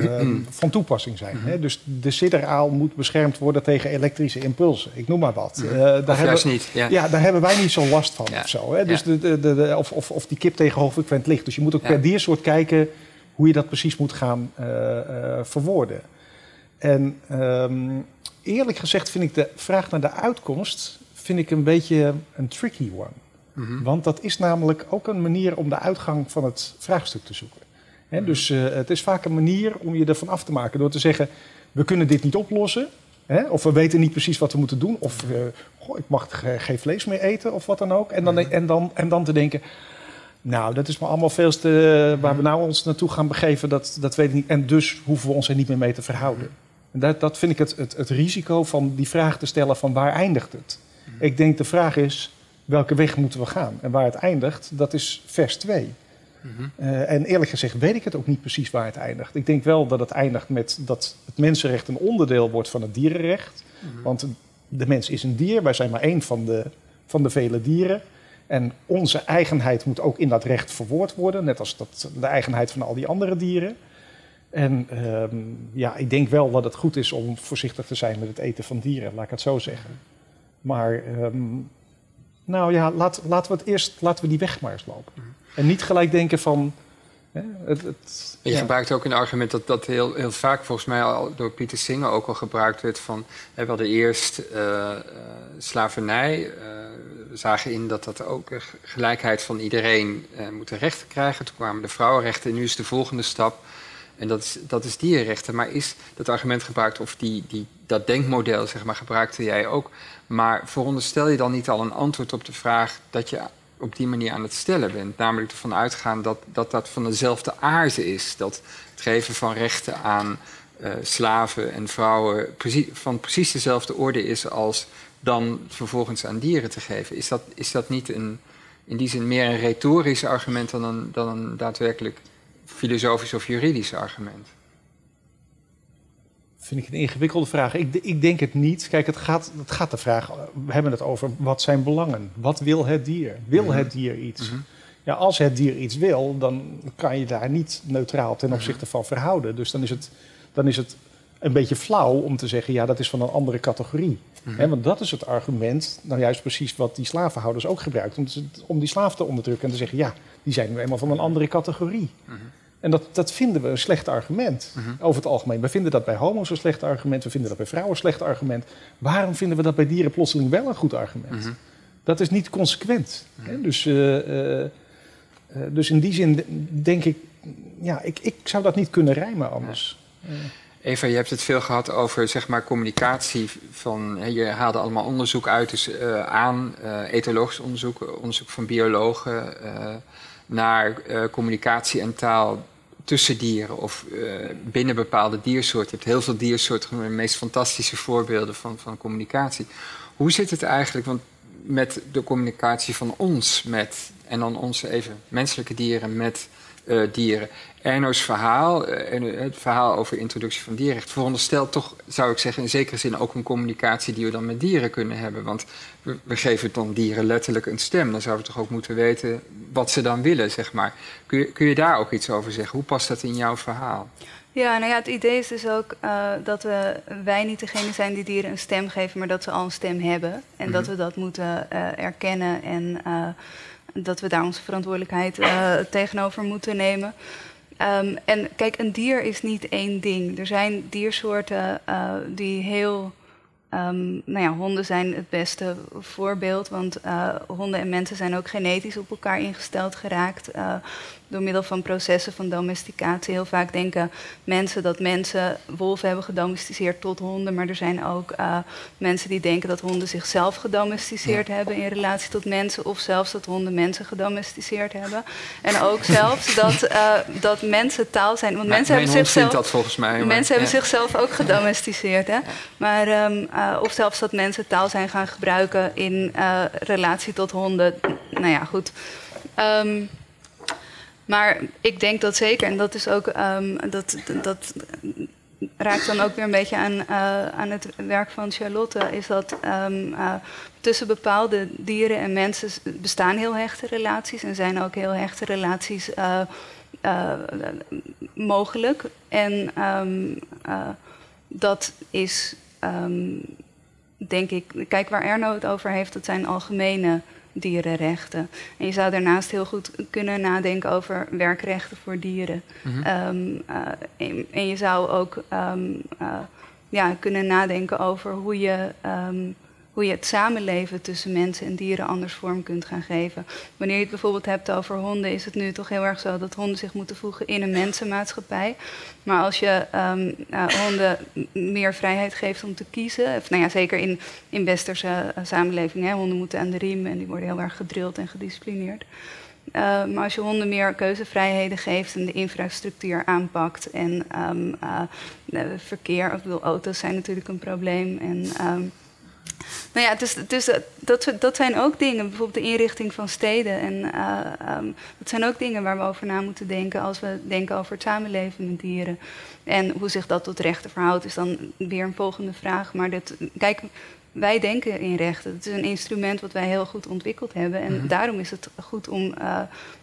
uh, van toepassing zijn. Hè? Dus de sidderaal moet beschermd worden tegen elektrische impulsen. Ik noem maar wat. Uh, daar of hebben, niet. Ja. ja. daar hebben wij niet zo last van ja. of zo. Hè? Dus de, de, de, of, of, of die kip tegen hoogfrequent licht. Dus je moet ook per diersoort kijken hoe je dat precies moet gaan uh, verwoorden. En um, eerlijk gezegd vind ik de vraag naar de uitkomst vind ik een beetje een tricky one. Mm -hmm. Want dat is namelijk ook een manier om de uitgang van het vraagstuk te zoeken. He, dus uh, het is vaak een manier om je ervan af te maken door te zeggen: we kunnen dit niet oplossen. Hè, of we weten niet precies wat we moeten doen. Of uh, goh, ik mag geen vlees meer eten of wat dan ook. En dan, mhm. en dan, en dan te denken: nou, dat is maar allemaal veel te. waar we nou ons naartoe gaan begeven, dat, dat weet ik niet. En dus hoeven we ons er niet meer mee te verhouden. En dat, dat vind ik het, het, het risico van die vraag te stellen: van waar eindigt het? Ik denk de vraag is, welke weg moeten we gaan? En waar het eindigt, dat is vers 2. Mm uh, en eerlijk gezegd weet ik het ook niet precies waar het eindigt. Ik denk wel dat het eindigt met dat het mensenrecht een onderdeel wordt van het dierenrecht. Mm Want de mens is een dier, wij zijn maar één van de, van de vele dieren. En onze eigenheid moet ook in dat recht verwoord worden, net als dat, de eigenheid van al die andere dieren. En uh, ja, ik denk wel dat het goed is om voorzichtig te zijn met het eten van dieren, laat ik het zo zeggen. Maar um, nou ja, laat, laten we het eerst laten we die weg maar eens lopen. En niet gelijk denken van. Hè, het, het, je gebruikt ook een argument dat, dat heel, heel vaak volgens mij al door Pieter Singer ook al gebruikt werd van hè, we hadden eerst uh, slavernij. Uh, we zagen in dat dat ook gelijkheid van iedereen moet rechten krijgen. Toen kwamen de vrouwenrechten en nu is de volgende stap. En dat is, dat is dierenrechten. Maar is dat argument gebruikt of die, die, dat denkmodel zeg maar, gebruikte jij ook maar veronderstel je dan niet al een antwoord op de vraag dat je op die manier aan het stellen bent? Namelijk ervan uitgaan dat dat, dat van dezelfde aarde is. Dat het geven van rechten aan uh, slaven en vrouwen precies, van precies dezelfde orde is als dan vervolgens aan dieren te geven. Is dat, is dat niet een, in die zin meer een retorisch argument dan dan een daadwerkelijk filosofisch of juridisch argument? Vind ik een ingewikkelde vraag. Ik, ik, denk het niet. Kijk, het gaat, het gaat de vraag, we hebben het over wat zijn belangen? Wat wil het dier? Wil mhm. het dier iets? Mhm. Ja, als het dier iets wil, dan kan je daar niet neutraal ten mhm. opzichte van verhouden. Dus dan is het, dan is het een beetje flauw om te zeggen, ja, dat is van een andere categorie. want dat is het argument, nou juist precies wat die slavenhouders ook gebruiken. Om, om die slaaf te onderdrukken en te zeggen, ja, die zijn nu eenmaal van een andere categorie. En dat, dat vinden we een slecht argument mhm. over het algemeen. We vinden dat bij homo's een slecht argument, we vinden dat bij vrouwen een slecht argument. Waarom vinden we dat bij dieren plotseling wel een goed argument? Mhm. Dat is niet consequent. Hè? Mhm. Dus, uh, uh, dus in die zin denk ik, ja, ik, ik zou dat niet kunnen rijmen anders. Eva, je hebt het veel gehad over zeg maar, communicatie. Van, je haalde allemaal onderzoek uit dus, uh, aan, uh, etologisch onderzoek, onderzoek van biologen, uh, naar communicatie en taal tussen dieren of uh, binnen bepaalde diersoorten. Je hebt heel veel diersoorten, de meest fantastische voorbeelden van, van communicatie. Hoe zit het eigenlijk want met de communicatie van ons met, en dan onze even menselijke dieren met uh, dieren? Erno's verhaal, uh, het verhaal over introductie van dierrecht, veronderstelt toch, zou ik zeggen, in zekere zin ook een communicatie die we dan met dieren kunnen hebben. Want we, we geven dan dieren letterlijk een stem. Dan zouden we toch ook moeten weten wat ze dan willen, zeg maar. Kun je, kun je daar ook iets over zeggen? Hoe past dat in jouw verhaal? Ja, nou ja, het idee is dus ook uh, dat we, wij niet degene zijn die dieren een stem geven, maar dat ze al een stem hebben. En mm -hmm. dat we dat moeten uh, erkennen en uh, dat we daar onze verantwoordelijkheid tegenover moeten nemen. Um, en kijk, een dier is niet één ding. Er zijn diersoorten die heel ehm, nou ja, honden zijn het beste voorbeeld, want uh, honden en mensen zijn ook genetisch op elkaar ingesteld geraakt. Uh, door middel van processen van domesticatie. Heel vaak denken mensen dat mensen wolven hebben gedomesticeerd tot honden. Maar er zijn ook uh, mensen die denken dat honden zichzelf gedomesticeerd hebben in relatie tot mensen. Of zelfs dat honden mensen gedomesticeerd hebben. En ook zelfs dat, uh, dat mensen taal zijn. Want mensen hebben zichzelf. dat volgens mij. Maar, mensen hebben zichzelf ook gedomesticeerd. Hè? Ja. Maar, um, uh, of zelfs dat mensen taal zijn gaan gebruiken in relatie tot honden. Nou ja, goed. Um, maar ik denk dat zeker, en dat is ook, um, dat, dat raakt dan ook weer een beetje aan, uh, aan het werk van Charlotte, is dat um, uh, tussen bepaalde dieren en mensen bestaan heel hechte relaties en zijn ook heel hechte relaties uh, mogelijk. En um, dat is, denk ik, kijk waar Erno het over heeft, dat zijn algemene dierenrechten. En je zou daarnaast heel goed kunnen nadenken over werkrechten voor dieren. Mm -hmm. um, uh, en, en, je zou ook um, uh, ja, kunnen nadenken over hoe je um, hoe je het samenleven tussen mensen en dieren anders vorm kunt gaan geven. Wanneer je het bijvoorbeeld hebt over honden, is het nu toch heel erg zo dat honden zich moeten voegen in een mensenmaatschappij. Maar als je um, uh, honden meer vrijheid geeft om te kiezen, of nou ja, zeker in, in westerse uh, samenlevingen, honden moeten aan de riem en die worden heel erg gedrild en gedisciplineerd. Uh, maar als je honden meer keuzevrijheden geeft en de infrastructuur aanpakt en um, verkeer, ik bedoel, auto's zijn natuurlijk een probleem en nou ja, dus, dus dat, dat zijn ook dingen, bijvoorbeeld de inrichting van steden. En uh, um, dat zijn ook dingen waar we over na moeten denken als we denken over het samenleven met dieren. En hoe zich dat tot rechten verhoudt, is dan weer een volgende vraag. Maar dit, kijk, wij denken in rechten. Het is een instrument wat wij heel goed ontwikkeld hebben. En mm -hmm. daarom is het goed om, uh,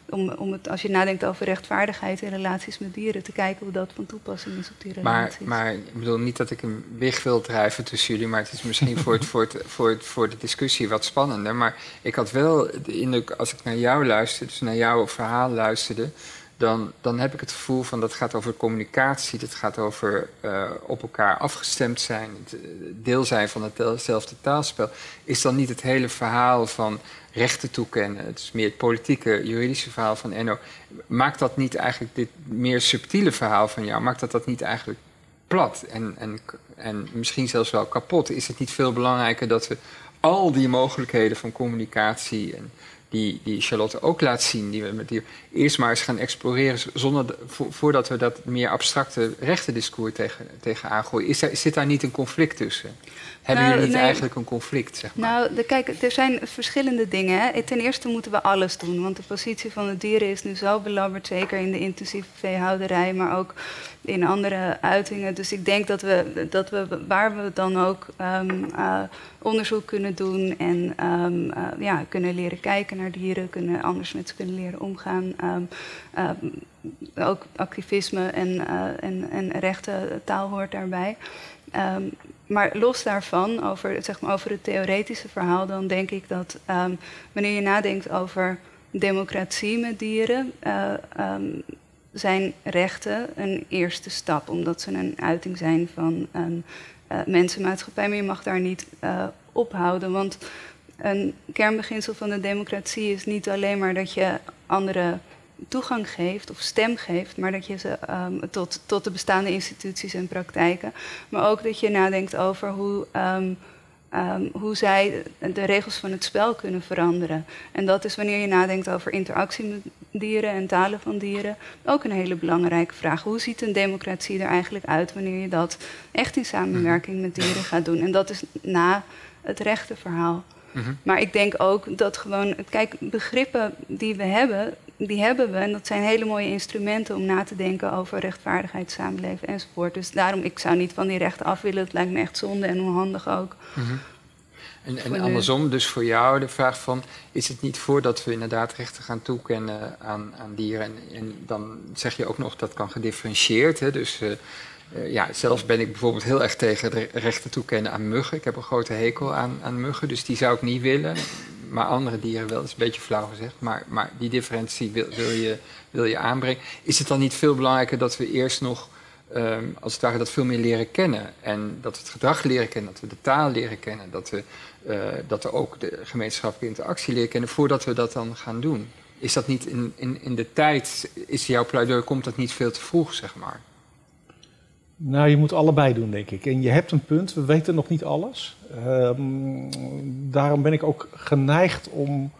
om, om het, als je nadenkt over rechtvaardigheid in relaties met dieren, te kijken hoe dat van toepassing is op die relaties. Maar, maar ik bedoel niet dat ik een weg wil drijven tussen jullie, maar het is misschien voor, het, voor, het, voor, het, voor de discussie wat spannender. Maar ik had wel de indruk, als ik naar jou luisterde, dus naar jouw verhaal luisterde, dan, dan heb ik het gevoel van dat gaat over communicatie, dat gaat over uh, op elkaar afgestemd zijn, het deel zijn van hetzelfde taalspel. Is dan niet het hele verhaal van rechten toekennen, het is meer het politieke, juridische verhaal van Enno. Maakt dat niet eigenlijk dit meer subtiele verhaal van jou, maakt dat dat niet eigenlijk plat en, en, en misschien zelfs wel kapot? Is het niet veel belangrijker dat we al die mogelijkheden van communicatie en die, Charlotte ook laat zien, die we met die eerst maar eens gaan exploreren, zonder de, vo, voordat we dat meer abstracte rechtendiscours tegen, tegen aangooien. Is er, zit daar niet een conflict tussen? Hebben nou, jullie niet nee. eigenlijk een conflict? Zeg maar? Nou, de, kijk, er zijn verschillende dingen. Hè. Ten eerste moeten we alles doen, want de positie van de dieren is nu zo belabberd, zeker in de intensieve veehouderij, maar ook in andere uitingen. Dus ik denk dat we, dat we waar we dan ook um, uh, onderzoek kunnen doen en um, uh, ja, kunnen leren kijken naar dieren, kunnen anders met ze kunnen leren omgaan. Um, ook activisme en, uh, en, en rechte taal hoort daarbij. Maar los daarvan, over, zeg maar, over het theoretische verhaal, dan denk ik dat um, wanneer je nadenkt over democratie met dieren, uh, um, zijn rechten een eerste stap, omdat ze een uiting zijn van een uh, mensenmaatschappij. Maar je mag daar niet uh, ophouden, want een kernbeginsel van de democratie is niet alleen maar dat je andere toegang geeft of stem geeft, maar dat je ze um, tot, tot de bestaande instituties en praktijken. Maar ook dat je nadenkt over hoe, um, um, hoe zij de regels van het spel kunnen veranderen. En dat is wanneer je nadenkt over interactie met dieren en talen van dieren ook een hele belangrijke vraag. Hoe ziet een democratie er eigenlijk uit wanneer je dat echt in samenwerking met dieren gaat doen? En dat is na het rechtenverhaal. Mm -hmm. Maar ik denk ook dat gewoon, kijk, begrippen die we hebben, die hebben we. En dat zijn hele mooie instrumenten om na te denken over rechtvaardigheid, samenleven enzovoort. Dus daarom, ik zou niet van die rechten af willen. Het lijkt me echt zonde en onhandig ook. Mm -hmm. En, en andersom, dus voor jou de vraag van... is het niet voordat we inderdaad rechten gaan toekennen aan, aan dieren... En, en dan zeg je ook nog dat kan gedifferentieerd. Hè? Dus uh, uh, ja, zelfs ben ik bijvoorbeeld heel erg tegen de rechten toekennen aan muggen. Ik heb een grote hekel aan, aan muggen, dus die zou ik niet willen maar andere dieren wel. Dat is een beetje flauw gezegd. Maar, maar die differentie wil, wil, je, wil je aanbrengen. Is het dan niet veel belangrijker dat we eerst nog ehm, als het ware dat veel meer leren kennen. En dat we het gedrag leren kennen, dat we de taal leren kennen, dat we, uh, dat we ook de gemeenschappelijke interactie leren kennen voordat we dat dan gaan doen. Is dat niet in, in, in de tijd, is jouw pleidooi, komt dat niet veel te vroeg, zeg maar? Nou, je moet allebei doen, denk ik. En je hebt een punt, we weten nog niet alles. Um, daarom ben ik ook geneigd om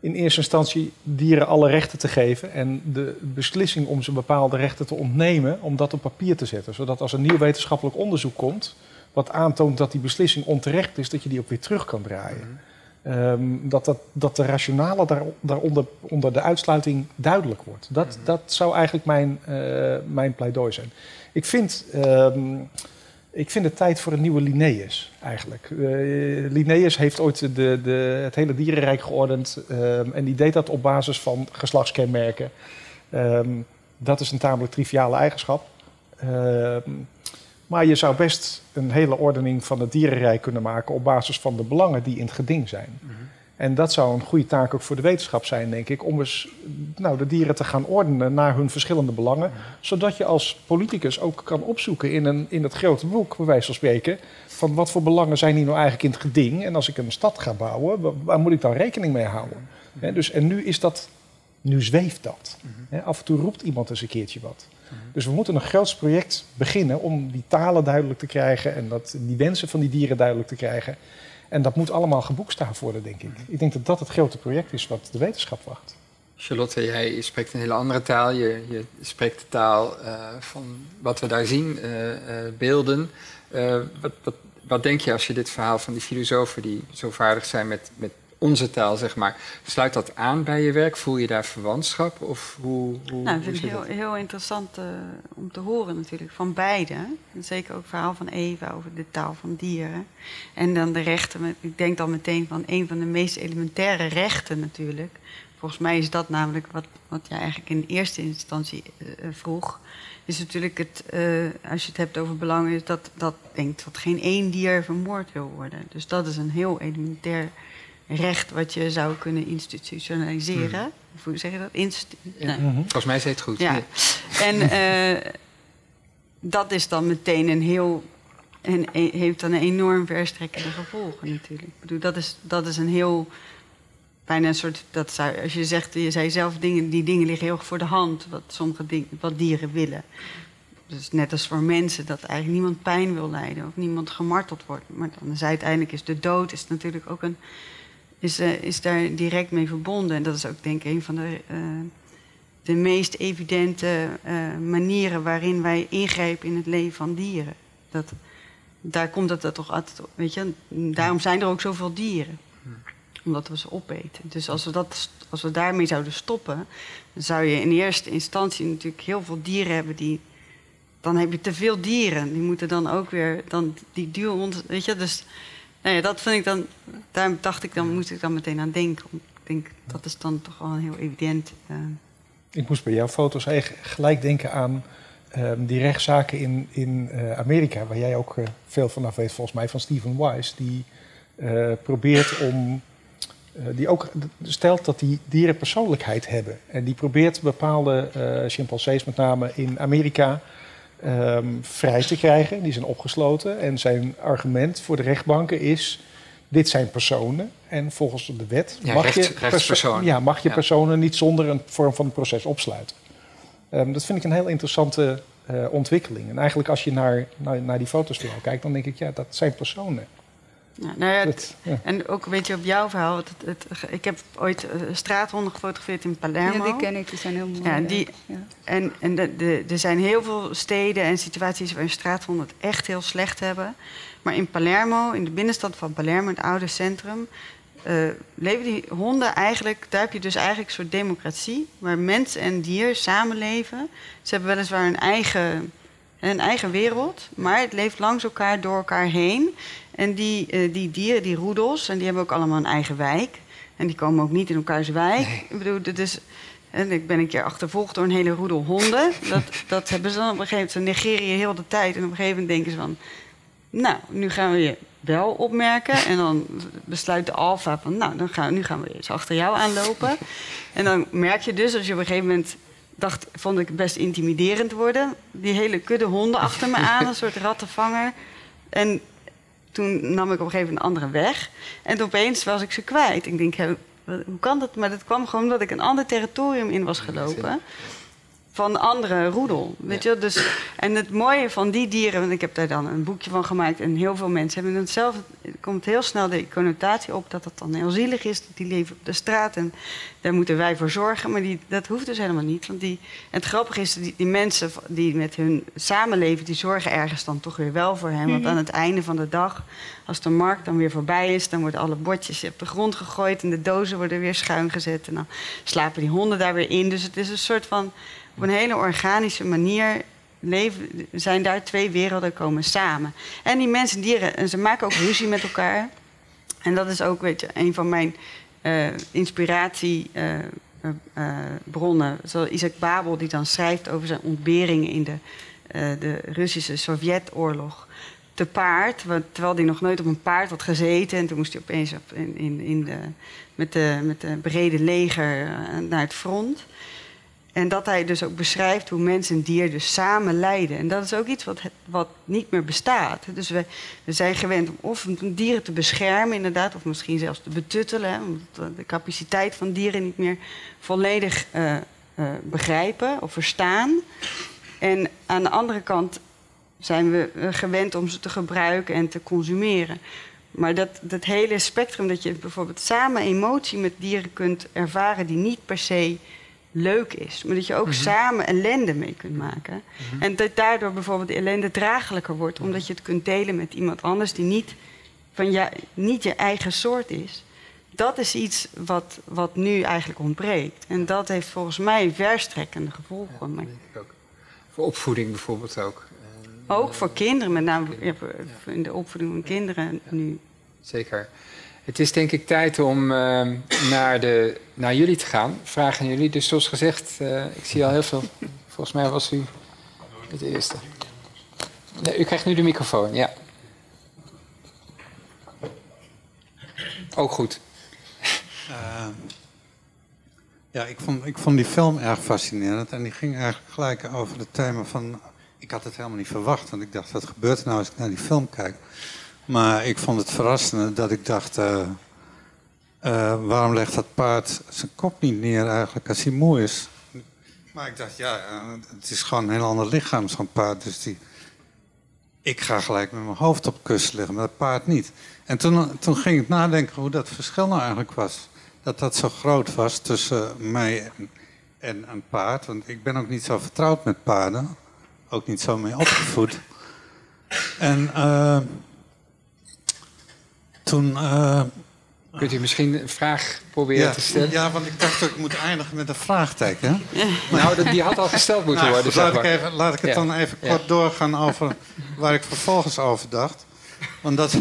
in eerste instantie dieren alle rechten te geven en de beslissing om ze bepaalde rechten te ontnemen, om dat op papier te zetten. Zodat als een nieuw wetenschappelijk onderzoek komt, wat aantoont dat die beslissing onterecht is, dat je die ook weer terug kan draaien. Um, dat, dat, dat de rationale daar, daaronder onder de uitsluiting duidelijk wordt. Dat, mhm. dat zou eigenlijk mijn, uh, mijn pleidooi zijn. Ik vind, um, ik vind het tijd voor een nieuwe Linnaeus eigenlijk. Uh, Linnaeus heeft ooit de, de, het hele dierenrijk geordend um, en die deed dat op basis van geslachtskenmerken. dat is een tamelijk triviale eigenschap. Maar je zou best een hele ordening van het dierenrijk kunnen maken op basis van de belangen die in het geding zijn. Mhm. En dat zou een goede taak ook voor de wetenschap zijn, denk ik, om eens nou, de dieren te gaan ordenen naar hun verschillende belangen. Mhm. Zodat je als politicus ook kan opzoeken in, een, in het grote boek, bij wijze van spreken, van wat voor belangen zijn hier nou eigenlijk in het geding. En als ik een stad ga bouwen, waar moet ik dan rekening mee houden? Mhm. dus, en nu is dat, nu zweeft dat. af en toe roept iemand eens een keertje wat. Dus we moeten een groot project beginnen om die talen duidelijk te krijgen en dat, die wensen van die dieren duidelijk te krijgen. En dat moet allemaal geboekstaafd worden, denk ik. Ik denk dat dat het grote project is wat de wetenschap wacht. Charlotte, jij spreekt een hele andere taal. Je, je spreekt de taal uh, van wat we daar zien, uh, uh, beelden. Wat, wat, wat, denk je als je dit verhaal van die filosofen die zo vaardig zijn met, met onze taal, zeg maar. Sluit dat aan bij je werk? Voel je daar verwantschap? Of hoe, hoe, nou, ik vind het heel, heel interessant uh, om te horen natuurlijk, van beide. En zeker ook het verhaal van Eva over de taal van dieren. En dan de rechten, ik denk dan meteen van een van de meest elementaire rechten natuurlijk. Volgens mij is dat namelijk wat, wat jij eigenlijk in eerste instantie uh, vroeg. Is natuurlijk het, uh, als je het hebt over belangen, is dat, dat denkt dat geen één dier vermoord wil worden. Dus dat is een heel elementair recht wat je zou kunnen institutionaliseren. Mm. Hoe zeg je dat? Institu nee. Mhm. Volgens mij is het goed. Ja. En uh, dat is dan meteen een heel. En heeft dan een enorm verstrekkende gevolgen natuurlijk. Ik bedoel, dat is, dat is een heel. Bijna een soort. Dat zou, als je zegt, je zei zelf dingen, die dingen liggen heel voor de hand. Wat sommige dingen, wat dieren willen. Dus net als voor mensen, dat eigenlijk niemand pijn wil lijden of niemand gemarteld wordt. Maar dan is uiteindelijk is de dood is natuurlijk ook een is, uh, is daar direct mee verbonden. En dat is ook denk ik een van de, uh, de meest evidente uh, manieren waarin wij ingrijpen in het leven van dieren. Dat, daar komt het er toch altijd, weet je, daarom zijn er ook zoveel dieren. Omdat we ze opeten. Dus als we, dat, als we daarmee zouden stoppen, dan zou je in eerste instantie natuurlijk heel veel dieren hebben die dan heb je te veel dieren. Die moeten dan ook weer, dan, die duwen weet je, dus ja, dat vind ik dan, daar dacht ik dan, moest ik dan meteen aan denken. Ik denk, dat is dan toch wel heel evident. Uh. Ik moest bij jouw foto's gelijk denken aan uh, die rechtszaken in, in uh, Amerika, waar jij ook veel vanaf weet, volgens mij, van Stephen Wise, die probeert om. die ook stelt dat die dieren persoonlijkheid hebben. En die probeert bepaalde chimpansees, met name in Amerika, um, vrij te krijgen. Die zijn opgesloten. En zijn argument voor de rechtbanken is: dit zijn personen. En volgens de wet mag, je, perso ja, mag je personen niet zonder een vorm van proces opsluiten. Um, dat vind ik een heel interessante uh, ontwikkeling. En eigenlijk als je naar, naar, naar die foto's kijkt, dan denk ik, ja, dat zijn personen. Ja, nou ja, En ook weet je op jouw verhaal, het, het, ik heb ooit uh, straathonden gefotografeerd in Palermo. Ja, die ken ik, die zijn heel mooi. Ja, die, ja. En, en de, de, er zijn heel veel steden en situaties waarin straathonden het echt heel slecht hebben. Maar in Palermo, in de binnenstad van Palermo, het oude centrum, uh, leven die honden eigenlijk, daar heb je dus eigenlijk een soort democratie, waar mens en dier samenleven. Ze hebben weliswaar een eigen, een eigen wereld, maar het leeft langs elkaar, door elkaar heen. En die, uh, die dieren, die roedels, en die hebben ook allemaal een eigen wijk. En die komen ook niet in elkaars wijk. Nee. Ik bedoel, is... En ik ben een keer achtervolgd door een hele roedel honden. Dat, dat hebben ze dan op een gegeven moment. Ze negeren je heel de tijd. En op een gegeven moment denken ze van... Nou, nu gaan we je wel opmerken. En dan besluit de alfa van... Nou, dan gaan, nu gaan we eens achter jou aanlopen. En dan merk je dus als je op een gegeven moment dacht, vond ik best intimiderend worden. Die hele kudde honden achter me aan, een soort rattenvanger. En toen nam ik op een gegeven moment een andere weg. En opeens was ik ze kwijt. Ik denk, hoe kan dat? Maar dat kwam gewoon omdat ik een ander territorium in was gelopen van andere roedel. Weet je? Dus, en het mooie van die dieren, want ik heb daar dan een boekje van gemaakt en heel veel mensen hebben hetzelfde. Er komt heel snel de connotatie op dat het dan heel zielig is. Die leven op de straat en daar moeten wij voor zorgen. Maar die, dat hoeft dus helemaal niet. Want die, en het grappige is, die, die mensen die met hun samenleven, die zorgen ergens dan toch weer wel voor hen. Want mhm. aan het einde van de dag, als de markt dan weer voorbij is, dan worden alle bordjes op de grond gegooid en de dozen worden weer schuin gezet. En dan slapen die honden daar weer in. Dus het is een soort van op een hele organische manier leven, zijn daar twee werelden komen samen. En die mensen en dieren, en ze maken ook ruzie met elkaar. En dat is ook weet je, een van mijn uh, inspiratiebronnen. Uh, zoals Isaac Babel, die dan schrijft over zijn ontberingen in de, de Russische Sovjetoorlog. Te paard, terwijl hij nog nooit op een paard had gezeten. En toen moest hij opeens op, in, in, in de, met, de, met de brede leger naar het front. En dat hij dus ook beschrijft hoe mens en dier dus samen lijden. En dat is ook iets wat, wat niet meer bestaat. Dus we, we zijn gewend om of dieren te beschermen, inderdaad, of misschien zelfs te betuttelen, omdat de capaciteit van dieren niet meer volledig uh, uh, begrijpen of verstaan. En aan de andere kant zijn we gewend om ze te gebruiken en te consumeren. Maar dat, dat hele spectrum, dat je bijvoorbeeld samen emotie met dieren kunt ervaren die niet per se leuk is. Maar dat je ook mhm. samen ellende mee kunt maken. Mhm. En dat daardoor bijvoorbeeld de ellende draaglijker wordt. Omdat je het kunt delen met iemand anders die niet, van ja, niet je eigen soort is. Dat is iets wat, wat nu eigenlijk ontbreekt. En dat heeft volgens mij verstrekkende gevolgen. Ja, ik ook. Voor opvoeding bijvoorbeeld ook. ook voor kinderen, met name in de opvoeding van kinderen nu. Zeker. Het is denk ik tijd om ehm, naar, de, naar jullie te gaan. Vragen jullie. Dus zoals gezegd, uh, ik zie al heel veel. Volgens mij was u het eerste. Nee, u krijgt nu de microfoon, ja. Ook goed. Uh, ja, ik vond, ik vond die film erg fascinerend. En die ging eigenlijk gelijk over het thema van... Ik had het helemaal niet verwacht. Want ik dacht, wat gebeurt er nou als ik naar die film kijk? Maar ik vond het verrassend dat ik dacht... Uh, uh, waarom legt dat paard zijn kop niet neer eigenlijk als hij moe is? Maar ik dacht, ja, uh, het is gewoon een heel ander lichaam, zo'n paard. Dus die... Ik ga gelijk met mijn hoofd op kussen liggen, maar dat paard niet. En toen, toen ging ik nadenken hoe dat verschil nou eigenlijk was. Dat dat zo groot was tussen mij en, en een paard. Want ik ben ook niet zo vertrouwd met paarden. Ook niet zo mee opgevoed. En... toen... Uh, Kunt u misschien een vraag proberen te stellen? Ja, want ik dacht dat ik moet eindigen met een vraagteken. Nou, die had al gesteld moeten nou, worden. laat, ik even, laat ik het dan even kort doorgaan over waar ik vervolgens over dacht. Want dat,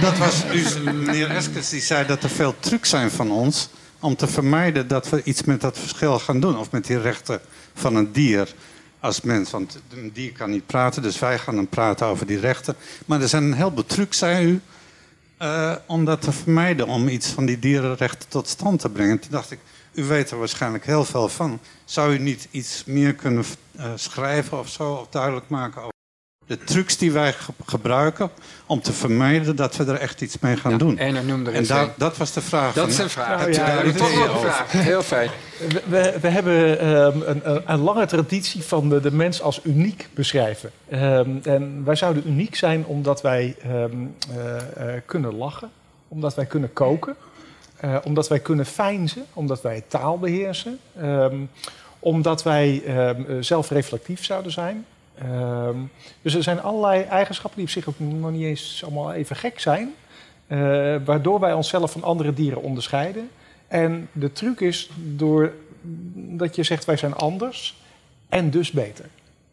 dat was meneer Eskes die zei dat er veel trucs zijn van ons... om te vermijden dat we iets met dat verschil gaan doen. Of met die rechten van een dier als mens. Want een dier kan niet praten, dus wij gaan dan praten over die rechten. Maar er zijn een heleboel trucs, zei u... Uh, om dat te vermijden, om iets van die dierenrechten tot stand te brengen. Toen dacht ik, u weet er waarschijnlijk heel veel van. Zou u niet iets meer kunnen uh, schrijven of zo, of duidelijk maken de trucs die wij ge gebruiken om te vermijden dat we er echt iets mee gaan ja, doen. En er noemde en dat was de vraag. Dat is een vraag. Nou, ja, ja, vraag. Heel fijn. We, we hebben um, een, een, lange traditie van de, de mens als uniek beschrijven. Um, en wij zouden uniek zijn omdat wij um, uh, uh, kunnen lachen, omdat wij kunnen koken, uh, omdat wij kunnen feinzen, omdat wij taal beheersen, omdat wij zelfreflectief zouden zijn. Um, dus er zijn allerlei eigenschappen die op zich ook nog niet eens allemaal even gek zijn. Uh, waardoor wij onszelf van andere dieren onderscheiden. En de truc is door dat je zegt wij zijn anders en dus beter.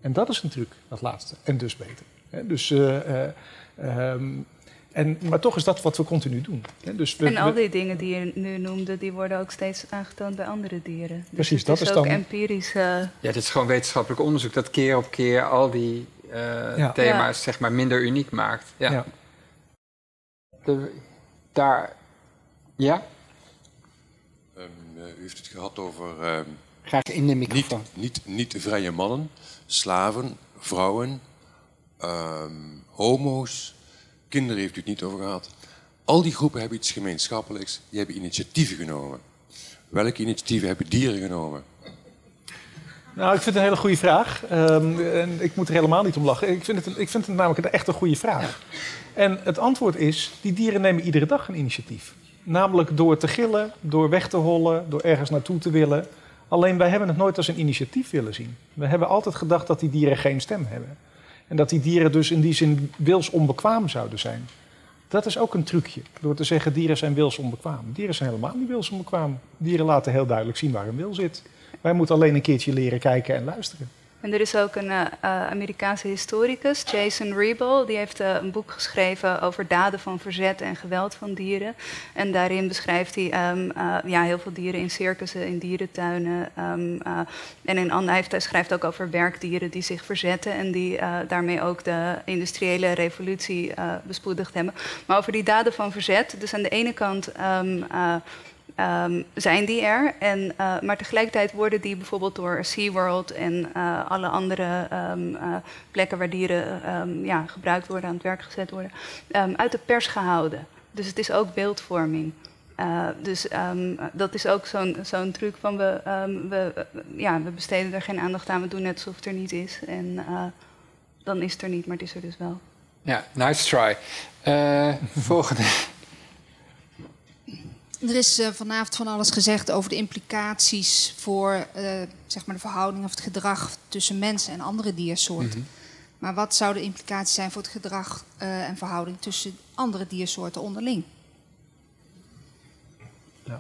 En dat is een truc, dat laatste. En dus beter. dus uh, uh, um, en, maar toch is dat wat we continu doen. Dus we, en al die dingen die je nu noemde, die worden ook steeds aangetoond bij andere dieren. Dus Precies, dat is, is ook dan... empirisch... Uh... Ja, dit is gewoon wetenschappelijk onderzoek dat keer op keer al die uh, thema's ja. zeg maar minder uniek maakt. Ja. ja. De, daar... Ja? Um, u heeft het gehad over uh, Graag in de microfoon. Niet, niet, niet vrije mannen, slaven, vrouwen, ehm, homo's, kinderen heeft u het niet over gehad. Al die groepen hebben iets gemeenschappelijks. Die hebben initiatieven genomen. Welke initiatieven hebben dieren genomen? Nou, ik vind het een hele goede vraag. Ehm, en ik moet er helemaal niet om lachen. Ik vind, het, ik vind het namelijk een echt een goede vraag. En het antwoord is, die dieren nemen iedere dag een initiatief. Namelijk door te gillen, door weg te hollen, door ergens naartoe te willen. Alleen wij hebben het nooit als een initiatief willen zien. We hebben altijd gedacht dat die dieren geen stem hebben. En dat die dieren dus in die zin wilsonbekwaam zouden zijn. Dat is ook een trucje. Door te zeggen dieren zijn wilsonbekwaam. Dieren zijn helemaal niet wilsonbekwaam. Dieren laten heel duidelijk zien waar een wil zit. Wij moeten alleen een keertje leren kijken en luisteren. En er is ook een uh, Amerikaanse historicus, Jason Rebel, die heeft uh, een boek geschreven over daden van verzet en geweld van dieren. En daarin beschrijft hij um, ja, heel veel dieren in circussen, in dierentuinen. Um, en in ander, hij, schrijft ook over werkdieren die zich verzetten en die daarmee ook de industriële revolutie bespoedigd hebben. Maar over die daden van verzet, dus aan de ene kant. Um, Um, zijn die er. En, uh, maar tegelijkertijd worden die bijvoorbeeld door SeaWorld en uh, alle andere um, uh, plekken waar dieren um, ja, gebruikt worden, aan het werk gezet worden, uit de pers gehouden. Dus het is ook beeldvorming. dus dat is ook zo'n zo'n truc van we, we, ja, we besteden er geen aandacht aan, we doen net alsof het er niet is. En dan is het er niet, maar het is er dus wel. Ja, nice try. volgende. Er is uh, vanavond van alles gezegd over de implicaties voor uh, zeg maar de verhouding of het gedrag tussen mensen en andere diersoorten. Mm -hmm. Maar wat zouden de implicaties zijn voor het gedrag uh, en verhouding tussen andere diersoorten onderling? Ja.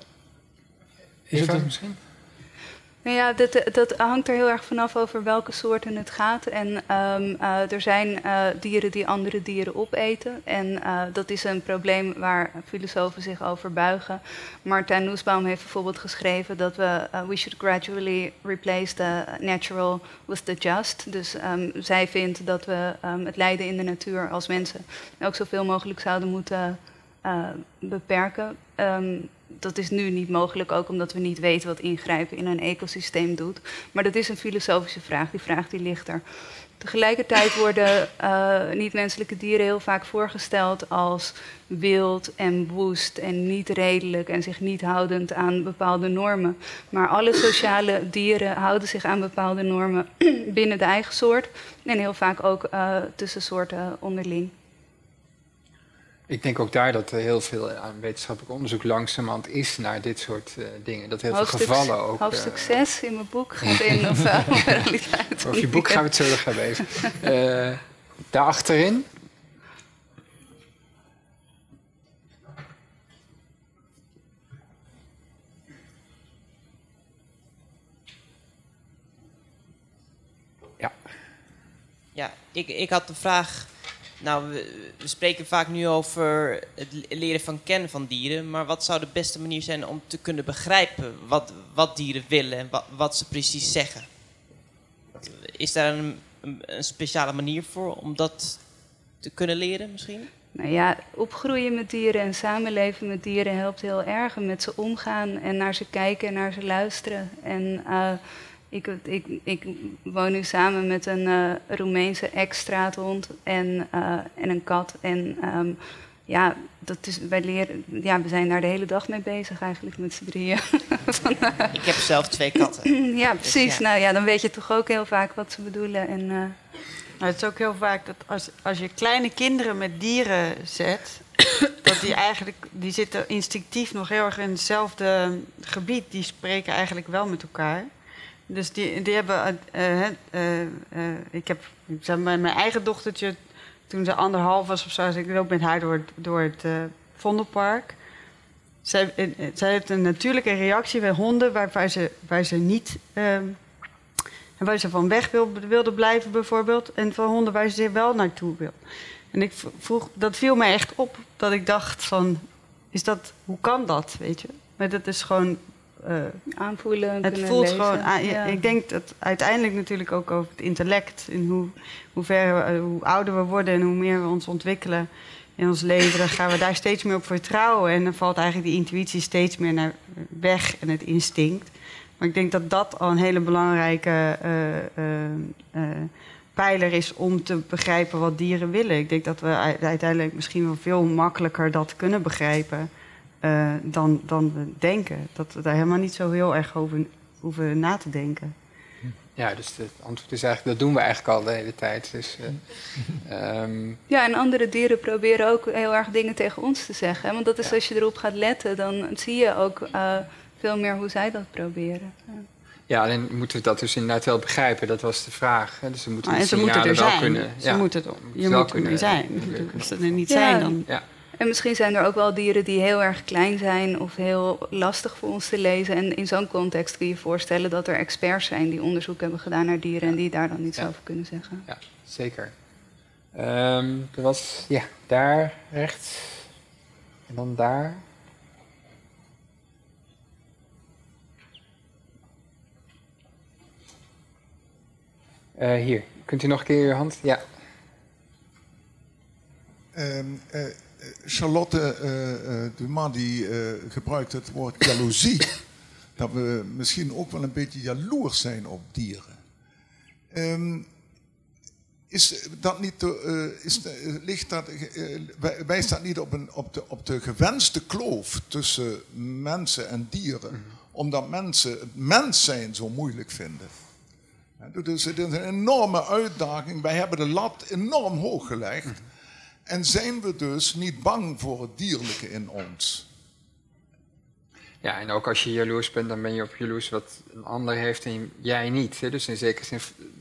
Is Eva, het misschien? Nou ja, dat, dat, hangt er heel erg vanaf over welke soorten het gaat. En um, uh, er zijn uh, dieren die andere dieren opeten. En dat is een probleem waar filosofen zich over buigen. Martijn Nussbaum heeft bijvoorbeeld geschreven dat we we should gradually replace the natural with the just. Dus um, zij vindt dat we um, het lijden in de natuur als mensen ook zoveel mogelijk zouden moeten beperken dat is nu niet mogelijk, ook omdat we niet weten wat ingrijpen in een ecosysteem doet. Maar dat is een filosofische vraag, die vraag die ligt er. Tegelijkertijd worden uh, niet-menselijke dieren heel vaak voorgesteld als wild en woest en niet redelijk en zich niet houdend aan bepaalde normen. Maar alle sociale dieren houden zich aan bepaalde normen binnen de eigen soort en heel vaak ook uh, tussen soorten onderling. Ik denk ook daar dat er heel veel aan wetenschappelijk onderzoek langzamerhand is naar dit soort uh, dingen. Dat heel hoofdstuk, veel gevallen ook. Hoofdstuk 6 uh, in mijn boek gaat in of uh, realiteit. Over je boek gaan we het zo nog gaan lezen. Uh, daar achterin. Ja. Ja, ik, ik had de vraag nou, we, spreken vaak nu over het leren van kennen van dieren. Maar wat zou de beste manier zijn om te kunnen begrijpen wat, wat dieren willen en wat, wat ze precies zeggen? Is daar een, speciale manier voor om dat te kunnen leren misschien? Nou ja, opgroeien met dieren en samenleven met dieren helpt heel erg. Met ze omgaan en naar ze kijken en naar ze luisteren. En... Uh, ik, ik, ik, woon nu samen met een uh, Roemeense ex-straathond en, uh, en een kat. En um, ja, dat is, wij leren, ja, we zijn daar de hele dag mee bezig eigenlijk met z'n drieën. ik heb zelf twee katten. ja, precies. Dus, ja. Nou ja, dan weet je toch ook heel vaak wat ze bedoelen. En, uh... nou, het is ook heel vaak dat als, als je kleine kinderen met dieren zet... dat die eigenlijk, die zitten instinctief nog heel erg in hetzelfde gebied. Die spreken eigenlijk wel met elkaar. Dus die, die hebben. Uh, uh, ik heb zeg, mijn, eigen dochtertje, toen ze anderhalf was of zo, ik loop met haar door, door het Vondelpark. Zij, zij heeft een natuurlijke reactie bij honden waar, ze, waar ze niet. Ehm, waar ze van weg wil, wilde blijven, bijvoorbeeld. En van honden waar ze wel naartoe wil. En ik vroeg, dat viel mij echt op, dat ik dacht van, is dat, hoe kan dat, weet je? Maar dat is gewoon uh, aanvoelen. Het voelt lezen. gewoon. Aan, ja. Ik denk dat uiteindelijk natuurlijk ook over het intellect. In hoe, hoe, ver, hoe ouder we worden en hoe meer we ons ontwikkelen in ons leven, dan gaan we daar steeds meer op vertrouwen. En dan valt eigenlijk die intuïtie steeds meer naar weg en het instinct. Maar ik denk dat dat al een hele belangrijke uh, uh, pijler is om te begrijpen wat dieren willen. Ik denk dat we uiteindelijk misschien wel veel makkelijker dat kunnen begrijpen dan, dan we denken. Dat we daar helemaal niet zo heel erg over hoeven na te denken. Ja, dus het antwoord is eigenlijk, dat doen we eigenlijk al de hele tijd. Dus, uh, Ja, en andere dieren proberen ook heel erg dingen tegen ons te zeggen. Want dat is als je erop gaat letten, dan zie je ook uh, veel meer hoe zij dat proberen. Ja. Ja, alleen moeten we dat dus inderdaad wel begrijpen. Dat was de vraag. Hè? Dus ze moeten, ah, en ze moeten er zijn. Kunnen, ze moeten, je moet er zijn. Als ze er niet zijn, dan... Ja. En misschien zijn er ook wel dieren die heel erg klein zijn of heel lastig voor ons te lezen. En in zo'n context kun je je voorstellen dat er experts zijn die onderzoek hebben gedaan naar dieren en die daar dan iets over kunnen zeggen. Ja, zeker. Um, er was, ja, daar rechts. En dan daar. Uh, hier, kunt u nog een keer je hand? Ja. Um, uh, Charlotte uh, Dumas die gebruikt het woord jaloezie. dat we misschien ook wel een beetje jaloers zijn op dieren. Um, is dat niet, is, ligt dat, wijst dat niet op, een, op, de, op de gewenste kloof tussen mensen en dieren? Mhm. Omdat mensen het mens zijn zo moeilijk vinden. Dus het is een enorme uitdaging. Wij hebben de lat enorm hoog gelegd. Mhm. En zijn we dus niet bang voor het dierlijke in ons? Ja, en ook als je jaloers bent, dan ben je op jaloers wat een ander heeft en jij niet. Hè? Dus in zekere zin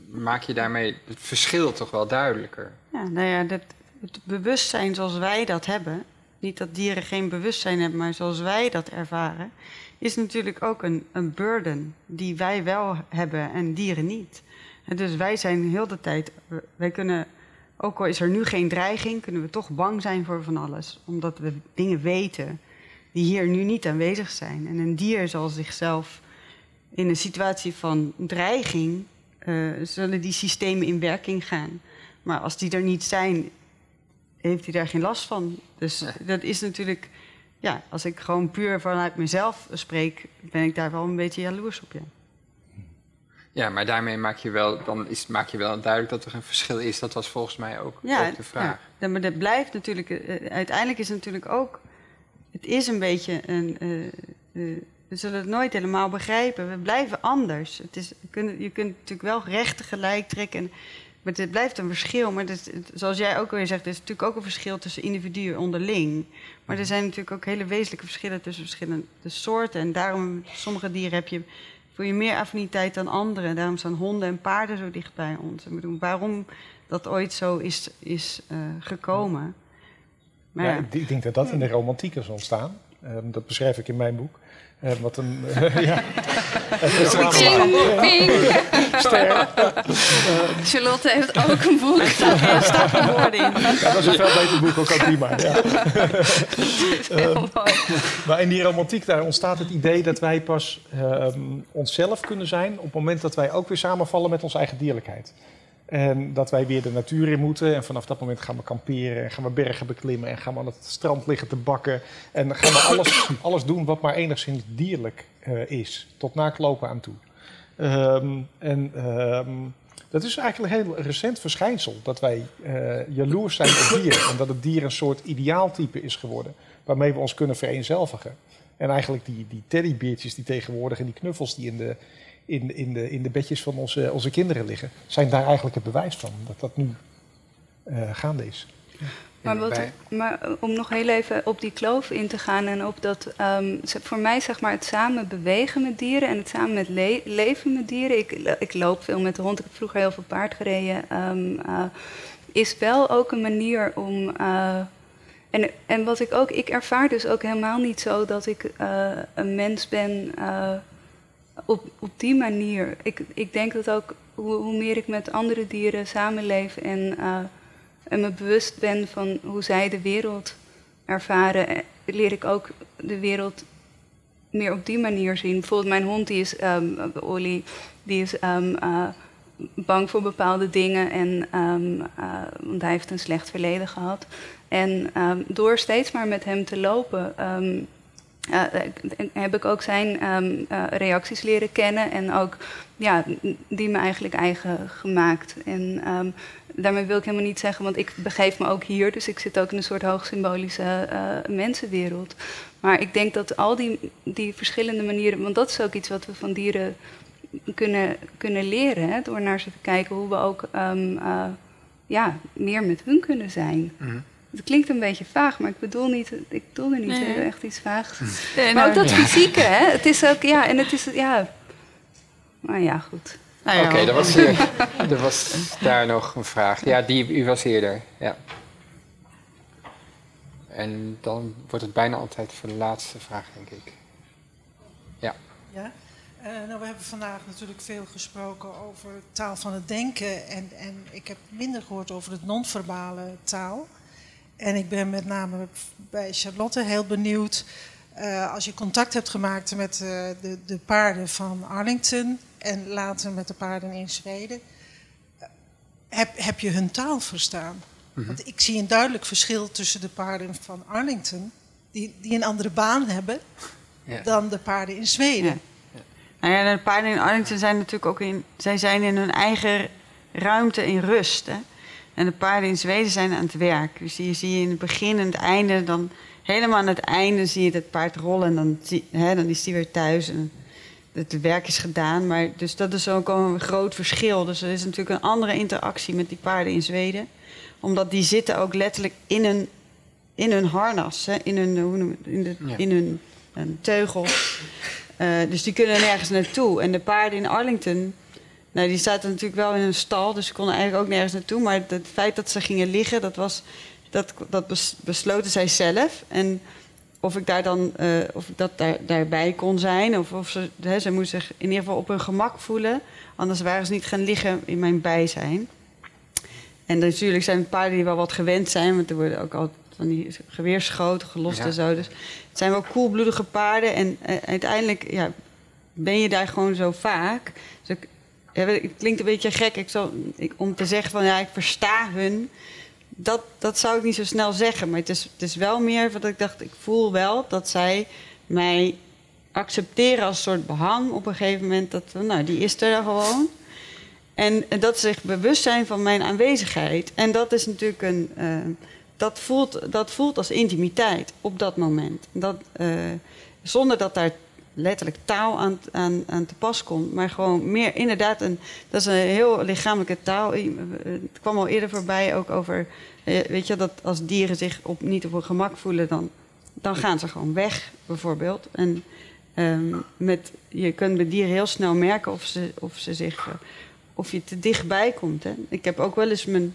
maak je daarmee het verschil toch wel duidelijker. Ja, nou ja, dat, het bewustzijn zoals wij dat hebben, niet dat dieren geen bewustzijn hebben, maar zoals wij dat ervaren, is natuurlijk ook een, een burden die wij wel hebben en dieren niet. En dus wij zijn heel de tijd, wij kunnen ook al is er nu geen dreiging, kunnen we toch bang zijn voor van alles. Omdat we dingen weten die hier nu niet aanwezig zijn. En een dier zal zichzelf in een situatie van dreiging, uh, zullen die systemen in werking gaan. Maar als die er niet zijn, heeft hij daar geen last van. Dus dat is natuurlijk, ja, als ik gewoon puur vanuit mezelf spreek, ben ik daar wel een beetje jaloers op. Ja. Ja, maar daarmee maak je wel, dan is, maak je wel duidelijk dat er een verschil is. Dat was volgens mij ook, ook de vraag. Ja, maar dat blijft natuurlijk, uh, uiteindelijk is het natuurlijk ook, het is een beetje een, uh, we zullen het nooit helemaal begrijpen. We blijven anders. Het is, je, kunt, je kunt natuurlijk wel rechten gelijk trekken, maar het blijft een verschil. Maar het, zoals jij ook alweer zegt, er is natuurlijk ook een verschil tussen individuen onderling. Maar er zijn natuurlijk ook hele wezenlijke verschillen tussen verschillende soorten. En daarom, sommige dieren heb je voel je meer affiniteit dan anderen. Daarom staan honden en paarden zo dicht bij ons. Ik bedoel, waarom dat ooit zo is, is uh, gekomen. Maar ja, Ik denk dat dat in de romantiek is ontstaan. Um, dat beschrijf ik in mijn boek. Uh, wat een. Uh, ja. Ster. Charlotte heeft ook een boek. Daar staat een woord in. Ja, dat is een veel beter boek, ook al prima. Ja. Uh, maar in die romantiek daar ontstaat het idee dat wij pas um, onszelf kunnen zijn op het moment dat wij ook weer samenvallen met onze eigen dierlijkheid. En dat wij weer de natuur in moeten. En vanaf dat moment gaan we kamperen. En gaan we bergen beklimmen. En gaan we aan het strand liggen te bakken. En dan gaan we alles, alles doen wat maar enigszins dierlijk uh, is. Tot naklopen aan toe. Um, en um, dat is eigenlijk een heel recent verschijnsel. Dat wij uh, jaloers zijn op dieren. En dat het dier een soort ideaaltype is geworden. Waarmee we ons kunnen vereenzelvigen. En eigenlijk die, die teddybeertjes die tegenwoordig en die knuffels die in de, in, in, de, in de bedjes van onze, onze kinderen liggen, zijn daar eigenlijk het bewijs van dat dat nu uh, gaande is. Maar, wat, maar, om nog heel even op die kloof in te gaan en op dat, um, voor mij zeg maar het samen bewegen met dieren en het samen met le leven met dieren. Ik, ik loop veel met de hond, ik heb vroeger heel veel paard gereden. Um, uh, is wel ook een manier om. Uh, en, en wat ik ook, ik ervaar dus ook helemaal niet zo dat ik uh, een mens ben op, op die manier. Ik, ik denk dat ook hoe, hoe meer ik met andere dieren samenleef en, en me bewust ben van hoe zij de wereld ervaren, eh, leer ik ook de wereld meer op die manier zien. Bijvoorbeeld mijn hond, die is, um, die is um, uh, bang voor bepaalde dingen, en, um, uh, want hij heeft een slecht verleden gehad. En door steeds maar met hem te lopen, uh, heb ik ook zijn reacties leren kennen en ook ja, die me eigenlijk eigen gemaakt. En daarmee wil ik helemaal niet zeggen, want ik begeef me ook hier, dus ik zit ook in een soort hoogsymbolische uh, mensenwereld. Maar ik denk dat al die, die verschillende manieren, want dat is ook iets wat we van dieren kunnen, kunnen leren, hè, door naar ze te kijken hoe we ook um, ja, meer met hun kunnen zijn. Mm -hmm. Het klinkt een beetje vaag, maar ik bedoel niet, ik bedoelde niet nee. echt iets vaags. Nee, maar ook dat fysieke, hè? Het is ook, ja, en het is, ja. Maar ja, goed. Nou ja, Oké, okay, er, was, er was daar nog een vraag. Ja, die, u was eerder. Ja. En dan wordt het bijna altijd voor de laatste vraag, denk ik. Ja. Ja. Uh, nou, we hebben vandaag natuurlijk veel gesproken over taal van het denken. En, en ik heb minder gehoord over het non-verbale taal. En ik ben met name bij Charlotte heel benieuwd. Uh, als je contact hebt gemaakt met uh, de, de, paarden van Arlington en later met de paarden in Zweden, uh, heb, heb je hun taal verstaan? -hmm. Want ik zie een duidelijk verschil tussen de paarden van Arlington, die, die een andere baan hebben, ja. dan de paarden in Zweden. Ja. Ja. Nou ja, de paarden in Arlington zijn natuurlijk ook in, zij zijn in hun eigen ruimte in rust. Hè? En de paarden in Zweden zijn aan het werk. Dus die zie je in het begin en het einde. Dan helemaal aan het einde zie je het paard rollen. En dan, zie, hè, dan is die weer thuis. En het werk is gedaan. Maar, dus dat is ook een groot verschil. Dus er is natuurlijk een andere interactie met die paarden in Zweden. Omdat die zitten ook letterlijk in een, in hun harnas. Hè, in hun, hoe noem in, de, ja. in hun een teugel. Uh, dus die kunnen nergens naartoe. En de paarden in Arlington nou, die zaten natuurlijk wel in een stal, dus ze konden eigenlijk ook nergens naartoe. Maar het feit dat ze gingen liggen, dat, was, dat, dat besloten zij zelf. En of ik daar dan, uh, of ik dat daar, daarbij kon zijn, of, of ze, hè, ze moesten zich in ieder geval op hun gemak voelen. Anders waren ze niet gaan liggen in mijn bijzijn. En natuurlijk zijn het paarden die wel wat gewend zijn, want er worden ook altijd van die geweerschoten gelost ja. en zo. Dus het zijn wel koelbloedige paarden. En uh, uiteindelijk ja, ben je daar gewoon zo vaak. Dus ik, ja, het klinkt een beetje gek ik zal, ik, om te zeggen van ja, ik versta hun. Dat, dat zou ik niet zo snel zeggen. Maar het is, het is wel meer wat ik dacht, ik voel wel dat zij mij accepteren als soort behang op een gegeven moment. Dat, nou, die is er gewoon. En, dat zich bewust zijn van mijn aanwezigheid. En dat is natuurlijk een. Uh, dat, voelt, dat voelt als intimiteit op dat moment. Dat, uh, zonder dat daar letterlijk taal aan, aan, aan te pas komt. Maar gewoon meer inderdaad, een, dat is een heel lichamelijke taal. Het kwam al eerder voorbij ook over, eh, weet je, dat als dieren zich op, niet op hun gemak voelen, dan, dan gaan ze gewoon weg, bijvoorbeeld. En um, met, je kunt bij dieren heel snel merken of ze, of ze zich, uh, of je te dichtbij komt. Hè. Ik heb ook wel eens mijn...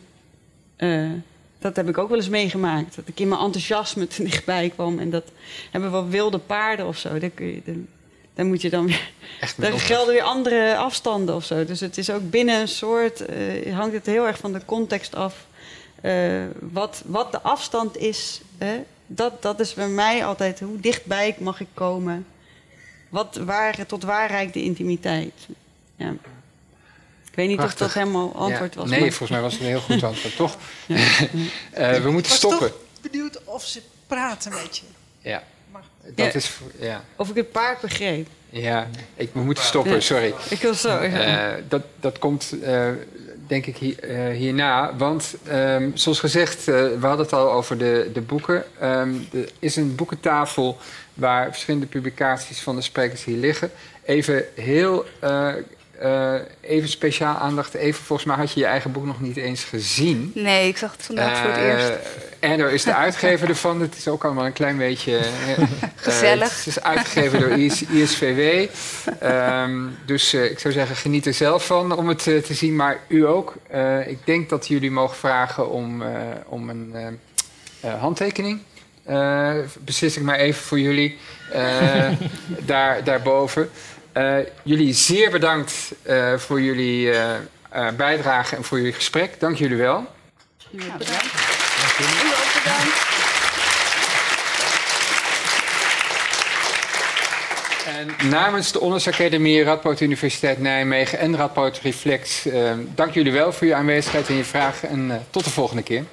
Uh, dat heb ik ook wel eens meegemaakt. Dat ik in mijn enthousiasme te dichtbij kwam. En dat hebben we wilde paarden of zo. Dan, kun je, dan, dan moet je dan weer. Dan gelden weer andere afstanden of zo. Dus het is ook binnen een soort. Uh, hangt het heel erg van de context af. Uh, wat, wat de afstand is. Hè? Dat, dat is bij mij altijd. Hoe dichtbij mag ik komen? Wat, waar, tot waar reikt de intimiteit? Ja. Ik weet niet Prachtig. of dat helemaal antwoord ja. was. Nee, maar... volgens mij was het een heel goed antwoord, toch? Ja. uh, we moeten stoppen. Ik was benieuwd of ze praten met je. Ja. Dat is, ja. Of ik het paard begreep. Ja, ik, we moeten stoppen, sorry. Ik wil zo. Uh, dat, dat komt, uh, denk ik, hier, hierna. Want, um, zoals gezegd, we hadden het al over de, de boeken. Er is een boekentafel waar verschillende publicaties van de sprekers hier liggen. Even heel uh, even speciaal aandacht. Even, volgens mij had je je eigen boek nog niet eens gezien. Nee, ik zag het vandaag uh, voor het eerst. En er is de uitgever ervan. Het is ook allemaal een klein beetje... Gezellig. Uh, het is uitgegeven door IS, ISVW. Um, dus ik zou zeggen, geniet er zelf van om het te zien. Maar u ook. ik denk dat jullie mogen vragen om, om een handtekening. beslis ik maar even voor jullie. daar, daarboven. Uh, jullie zeer bedankt uh, voor jullie uh, bijdrage en voor jullie gesprek. Dank jullie wel. Jullie bedankt. Dank jullie. U ook bedankt. En namens de Ondersacademie, Radboud Universiteit Nijmegen en Radboud Reflex, dank jullie wel voor je aanwezigheid en je vragen. En tot de volgende keer.